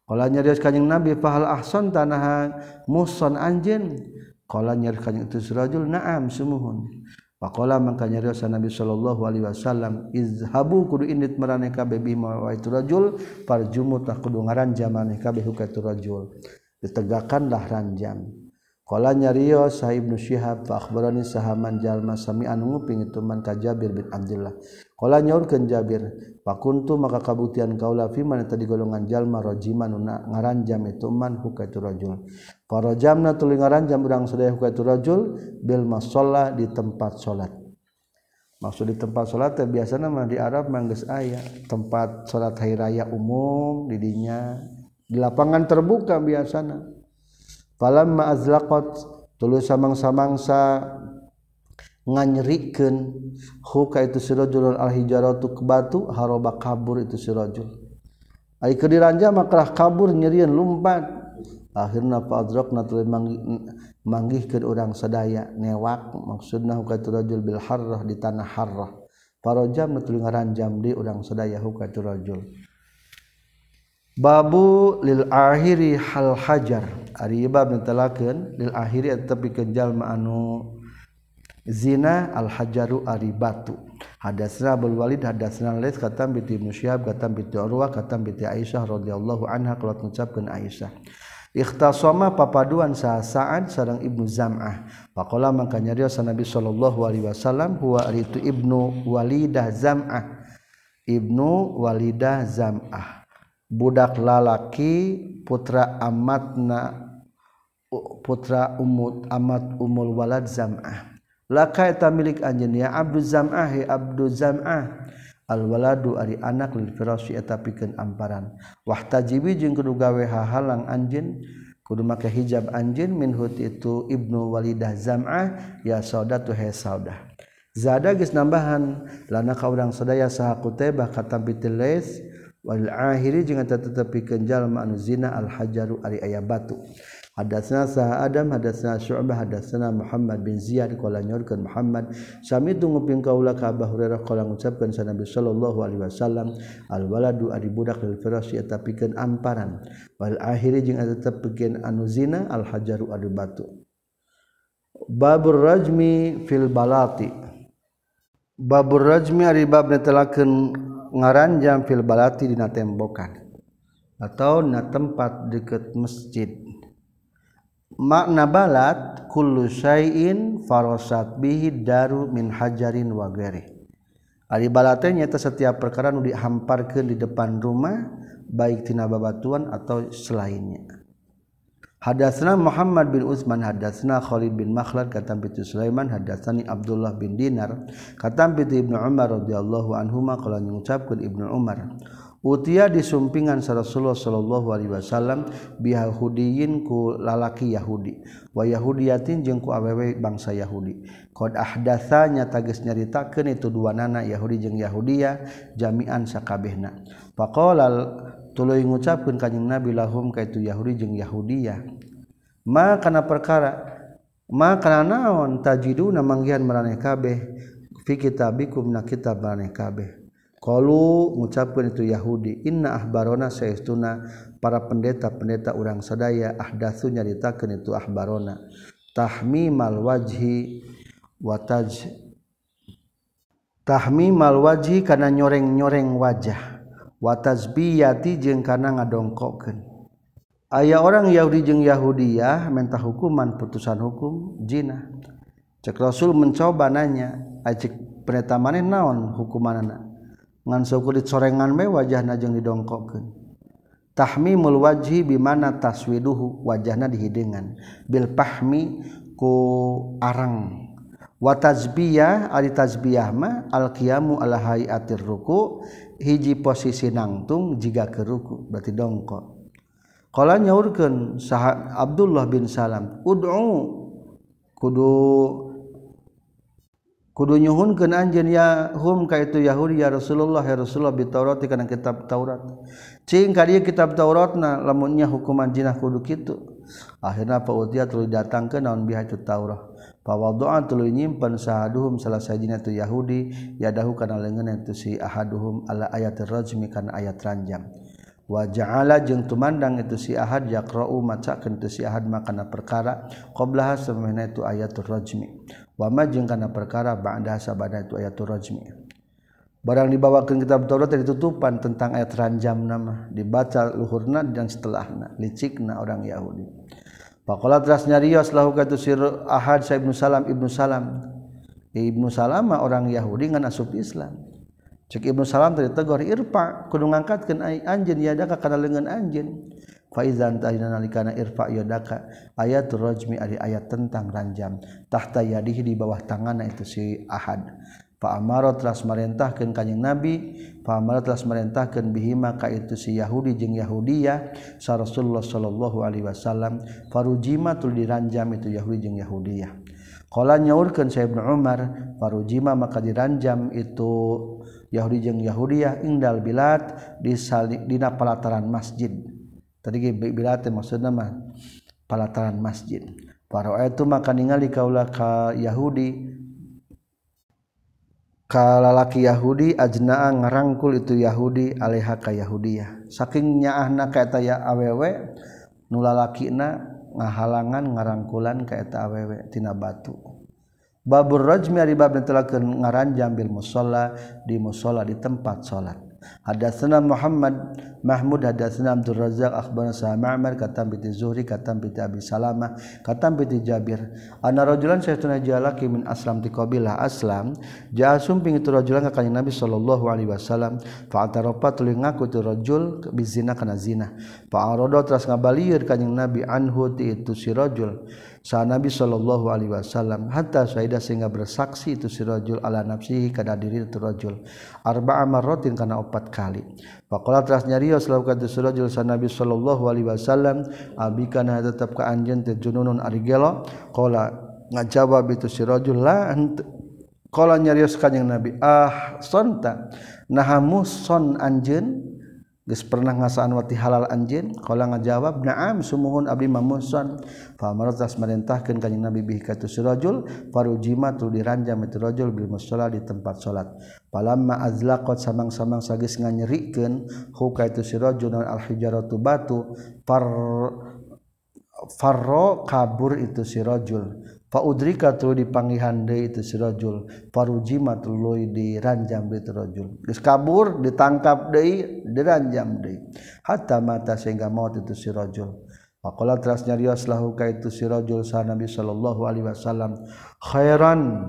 Kala nyarios kanjeng Nabi pahal ahsan tanaha muson anjen kala nyarios kanjeng itu surajul naam sumuhun. Pakola maka nyariosa Nabi Shallallahu Alaihi Wasallam izhabu kudu indit merane kabeh bima wa itu rajul parjumu tak kudu ngaranjam maneh kabeh ka itu rajul. Ditegakkanlah ranjam. Kala nyario sa Ibnu Syihab fa akhbarani sahaman jalma sami anu nguping itu man ka Jabir bin Abdullah Kala nyaurkeun Jabir, pakuntu maka kabuktian kaula fi man tadi golongan jalma rajiman ngaranjam itu man hukaitu rajul. Farajamna tuluy ngaranjam urang sadaya hukaitu rajul bil masalla di tempat salat. Maksud di tempat salat teh biasana mah di Arab mah geus aya tempat salat hari raya umum di dinya di lapangan terbuka biasana. Falamma azlaqat tuluy samang-samangsa nganyerikan huka itu sirajul alhijaratu ke batu haroba kabur itu sirajul ari keur diranja makrah kabur nyerian lumpat. Akhirna fa adrakna tuluy manggihkeun urang sadaya newak maksudna huka itu rajul bil harrah di tanah harrah. Parojam tuluy ngaranjam di urang sadaya huka itu rajul. Babu lil akhiri hal hajar. Ari bab netelakeun lil akhiri tapi kenjal anu zina al-hajaru ari batu hadasna Abdul Walid hadasna Lais katam binti Musyab katam binti Urwa katam binti Aisyah radhiyallahu anha kalau ngucapkeun Aisyah. Ikhtasama papaduan saasaan sareng Ibnu Zam'ah. Faqala mangka nyarios Nabi sallallahu alaihi wasallam huwa itu Ibnu Walidah Zam'ah. Ibnu Walidah Zam'ah. Budak lalaki putra amatna putra umut amat umul walad Zam'ah lakaeta milik anjenia Abdul Zamah Abdul Zamah. Alwaladu ari anak lil firasi eta pikeun amparan. Wah tajibi jeung kudu gawe hahalang anjeun kudu make hijab anjeun min hut itu ibnu walidah zam'ah ya saudatu he saudah. Zada geus nambahan lana ka urang sadaya saha kutebah katam pitil lais wal akhiri jeung eta tetepikeun jalma anu zina al hajaru ari aya batu. Hadatsna sah Adam hadatsna Syu'bah hadatsna Muhammad bin Ziyad qala nyorkeun Muhammad. Sami tu nguping kaula ka Abu Hurairah qala ngucapkeun sa Nabi sallallahu alaihi wasallam al waladu ari budak lil firasy eta pikeun amparan. Wal akhiri jeung eta tetep pikeun anu zina al hajaru adu batu. Babur rajmi fil balati. Babur rajmi ari bab netelakeun ngaranjam fil balati dina tembokan. Atau na tempat deket masjid. makna balat kullu syai'in farosat bihi daru min hajarin wa ghairi. Ari balatnya eta setiap perkara nu dihamparkeun di depan rumah baik tina babatuan atau selainnya. Hadatsna Muhammad bin Utsman hadatsna Khalid bin Makhlad katam pitu Sulaiman hadatsani Abdullah bin Dinar katam pitu Ibnu Umar radhiyallahu anhuma qala ngucapkeun Ibnu Umar Utia disumpingan sa Rasulullah Shallallahu Alaihi Wasallam biyahudiin ku lalaki Yahudi. Wa Yahudiyatin jeung ku awewe bangsa Yahudi. Qad ahdatsanya tages nyaritakeun itu dua nana Yahudi jeung Yahudiya jami'an sakabehna. Faqala tuluy ngucapkeun kanjing Nabi lahum ka itu Yahudi jeung Yahudiya. Ma kana perkara ma kana naon tajiduna manggihan maraneh kabeh fi kitabikum na kitab maraneh kabeh. Kalau mengucapkan itu Yahudi Inna ahbarona sayaestuna para pendeta-pendeta orang sadaya ahdatsu nyaritakeun itu ahbarona. Tahmimal wajhi wattahmi mal waji karena nyoreng-nyoreng wajah. Wattazbiyati jeung karena ngadongkoken Ayah orang Yahudi jeung Yahudiah mentah hukuman putusan hukum jina cek Rasul mencoba nanya ajik peneta maneh naon hukuman anak ngan syukur dicorengan me wajahna jeung didongkokeun. Tahmimul wajhi bimana taswiduhu wajahna dihidangan bil pahmi ku arang. Wa tazbiyah ari tazbiyah ma al qiyamu ala hayatir ruku hiji posisi nangtung jiga ke ruku berarti dongkok. Qala nyaurkeun Abdullah bin Salam ud'u kudu kudu nyuhunkeun anjeun ya hum ka itu Yahudi ya Rasulullah ya Rasulullah bi Taurat kana kitab Taurat. Cing ka dieu kitab Tauratna lamunnya hukuman jinah kudu kitu. Akhirna pa utia tuluy datangkeun naon biha itu Taurat. Pawadoan tuluy nyimpen sahaduhum salah sajina tu Yahudi yadahu kana leungeun itu si ahaduhum ala ayat rajmi kana ayat ranjang. Wajahla jeung tumandang itu si Ahad yakro maca si Ahad makanan perkara qbla itu ayatrojmi wama jeung kana perkara ba'da sabada tu ayatul rajmi. Barang dibawakan kitab Taurat dari tutupan tentang ayat ranjam nama dibaca luhurna dan setelahna licikna orang Yahudi. Pakola teras nyarios lahu katu sir Ahad sa ibnu Salam ibnu Salam ibnu Salama orang Yahudi ngan asup Islam. Cek ibnu Salam dari tegor irpa kudu ngangkatkan anjin ya ada kana lengan anjin faizan tarina nalikana irfa yadaka ayat rajmi ari ayat tentang ranjam. Tahta yadihi di bawah tanganna itu si ahad. Fa amara telah marentahkeun kanjing nabi. Fa amara teras marentahkeun bihima ka itu si yahudi jeung yahudia sa rasulullah sallallahu alaihi wasallam. Farujima tul diranjam itu yahudi jeung yahudia qala nyaurkeun sa ibnu umar farujima maka diranjam itu Yahudi jeung Yahudiah indal bilat di dina pelataran masjid. tadi bila teh maksudna mah palataran masjid. Para ayat maka ningali kaulah ka Yahudi. Kalalaki Yahudi ajnaa ngarangkul itu Yahudi alaiha ka Yahudiyah. Saking nyaahna ka eta ya awewe nulalakina ngahalangan ngarangkulan ka eta awewe tina batu. Babur rajmi ari bab ngaranjam bil musalla di musalla di tempat salat Hadatsana Muhammad Mahmud hadatsana Abdul Razzaq akhbarana sa Ma'mar katam bi Zuhri katam bi Abi Salamah katam bi Jabir. Anna rajulan saytuna jalaki min aslam ti qabilah aslam jaa sumping itu rajulan ka kanjeng Nabi sallallahu alaihi wasallam. Fa atarafa tuluy ngaku tu rajul bi zina kana zina. Fa arada tras ngabalieur kanjeng Nabi anhu ti itu si rajul. sah Nabi Shallallahu Alaihi Wasallam hatta syahidah sehingga bersaksi itu si rajul ala nafsihi kada diri itu rajul. Arba amarrotin kana opat kali. Pakola teras nyario selalu kata si rajul sah Nabi Shallallahu Alaihi Wasallam abikana tetap ke anjen terjununun arigelo kola ngajawab itu si rajul lah kola nyarios kanyang Nabi ah sonta nahamu son anjen geus pernah ngasaan wati halal anjeun? Kala ngajawab na'am sumuhun abdi mamunson fa martas marintahkeun kanjing nabi bihi ka rajul farujima tu diranjam itu rajul bil musalla di tempat salat palamma azlaqat samang-samang sagis nganyerikeun hu ka itu rajul al hijaratu batu far farro kabur itu si rajul. udrika tuh dipangihan deui itu si rajul. Farujima tuluy diranjam deui itu rojul kabur ditangkap deui diranjam deui hatta mata sehingga maut itu si rajul. Pakola teras nyarios lahu itu si rajul sa Nabi sallallahu alaihi wasallam. Khairan.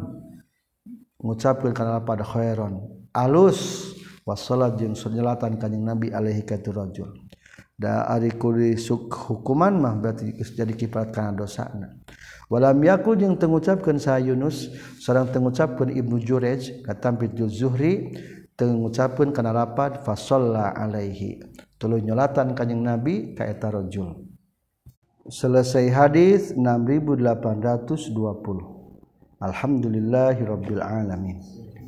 Mengucapkan kana pada khairan. Alus. Wasalat jeung sunyelatan kanjing Nabi alaihi ka rojul rajul. Da ari kuri hukuman mah berarti jadi kifarat kana dosana walam yaku jeung tengucapkan sa Yunus seorang tengucapkan Ibnu Jurej katampit Zuhri tengucapkan kana rapat fasalla alaihi. Tuluy nyolatan kanjing Nabi ka eta rajul. Selesai hadis 6820 alhamdulillahirabbil alamin.